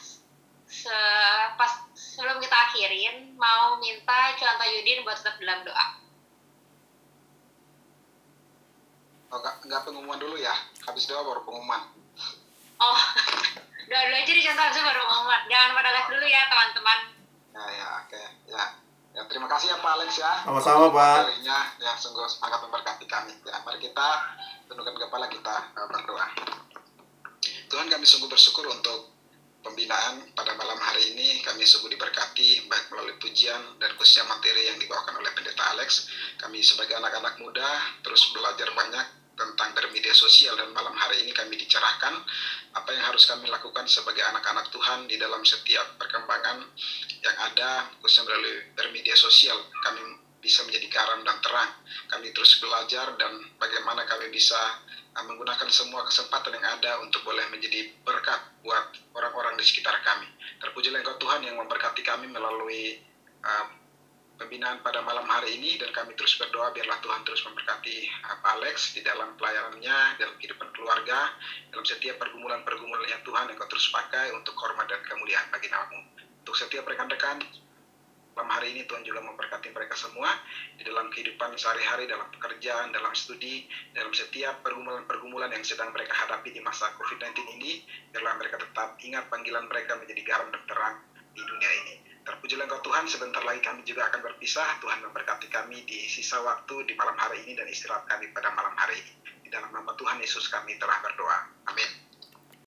se pas sebelum kita akhirin mau minta contoh Yudin buat tetap dalam doa.
Oh, nggak pengumuman dulu ya. Habis doa baru pengumuman.
Oh, doa dulu aja dicontoh habis itu baru ngomong. Jangan pada live dulu ya teman-teman.
Ya, ya, oke. Ya. ya, terima kasih ya Pak Alex ya.
Sama-sama, Pak.
materinya yang sungguh sangat memberkati kami. Ya, mari kita tundukkan kepala kita eh, berdoa. Tuhan kami sungguh bersyukur untuk pembinaan pada malam hari ini. Kami sungguh diberkati baik melalui pujian dan khususnya materi yang dibawakan oleh Pendeta Alex. Kami sebagai anak-anak muda terus belajar banyak tentang bermedia sosial. Dan malam hari ini kami dicerahkan apa yang harus kami lakukan sebagai anak-anak Tuhan di dalam setiap perkembangan yang ada khususnya melalui bermedia sosial. Kami bisa menjadi garam dan terang. Kami terus belajar dan bagaimana kami bisa uh, menggunakan semua kesempatan yang ada untuk boleh menjadi berkat buat orang-orang di sekitar kami. Terpujilah engkau Tuhan yang memberkati kami melalui uh, pembinaan pada malam hari ini dan kami terus berdoa biarlah Tuhan terus memberkati Pak Alex di dalam pelayanannya, dalam kehidupan keluarga, dalam setiap pergumulan-pergumulannya Tuhan yang kau terus pakai untuk hormat dan kemuliaan bagi namamu. Untuk setiap rekan-rekan malam hari ini Tuhan juga memberkati mereka semua di dalam kehidupan sehari-hari, dalam pekerjaan, dalam studi, dalam setiap pergumulan-pergumulan yang sedang mereka hadapi di masa COVID-19 ini, biarlah mereka tetap ingat panggilan mereka menjadi garam dan terang di dunia ini. Terpujilah engkau Tuhan, sebentar lagi kami juga akan berpisah. Tuhan memberkati kami di sisa waktu di malam hari ini dan istirahat kami pada malam hari ini. Di dalam nama Tuhan Yesus kami telah berdoa. Amin.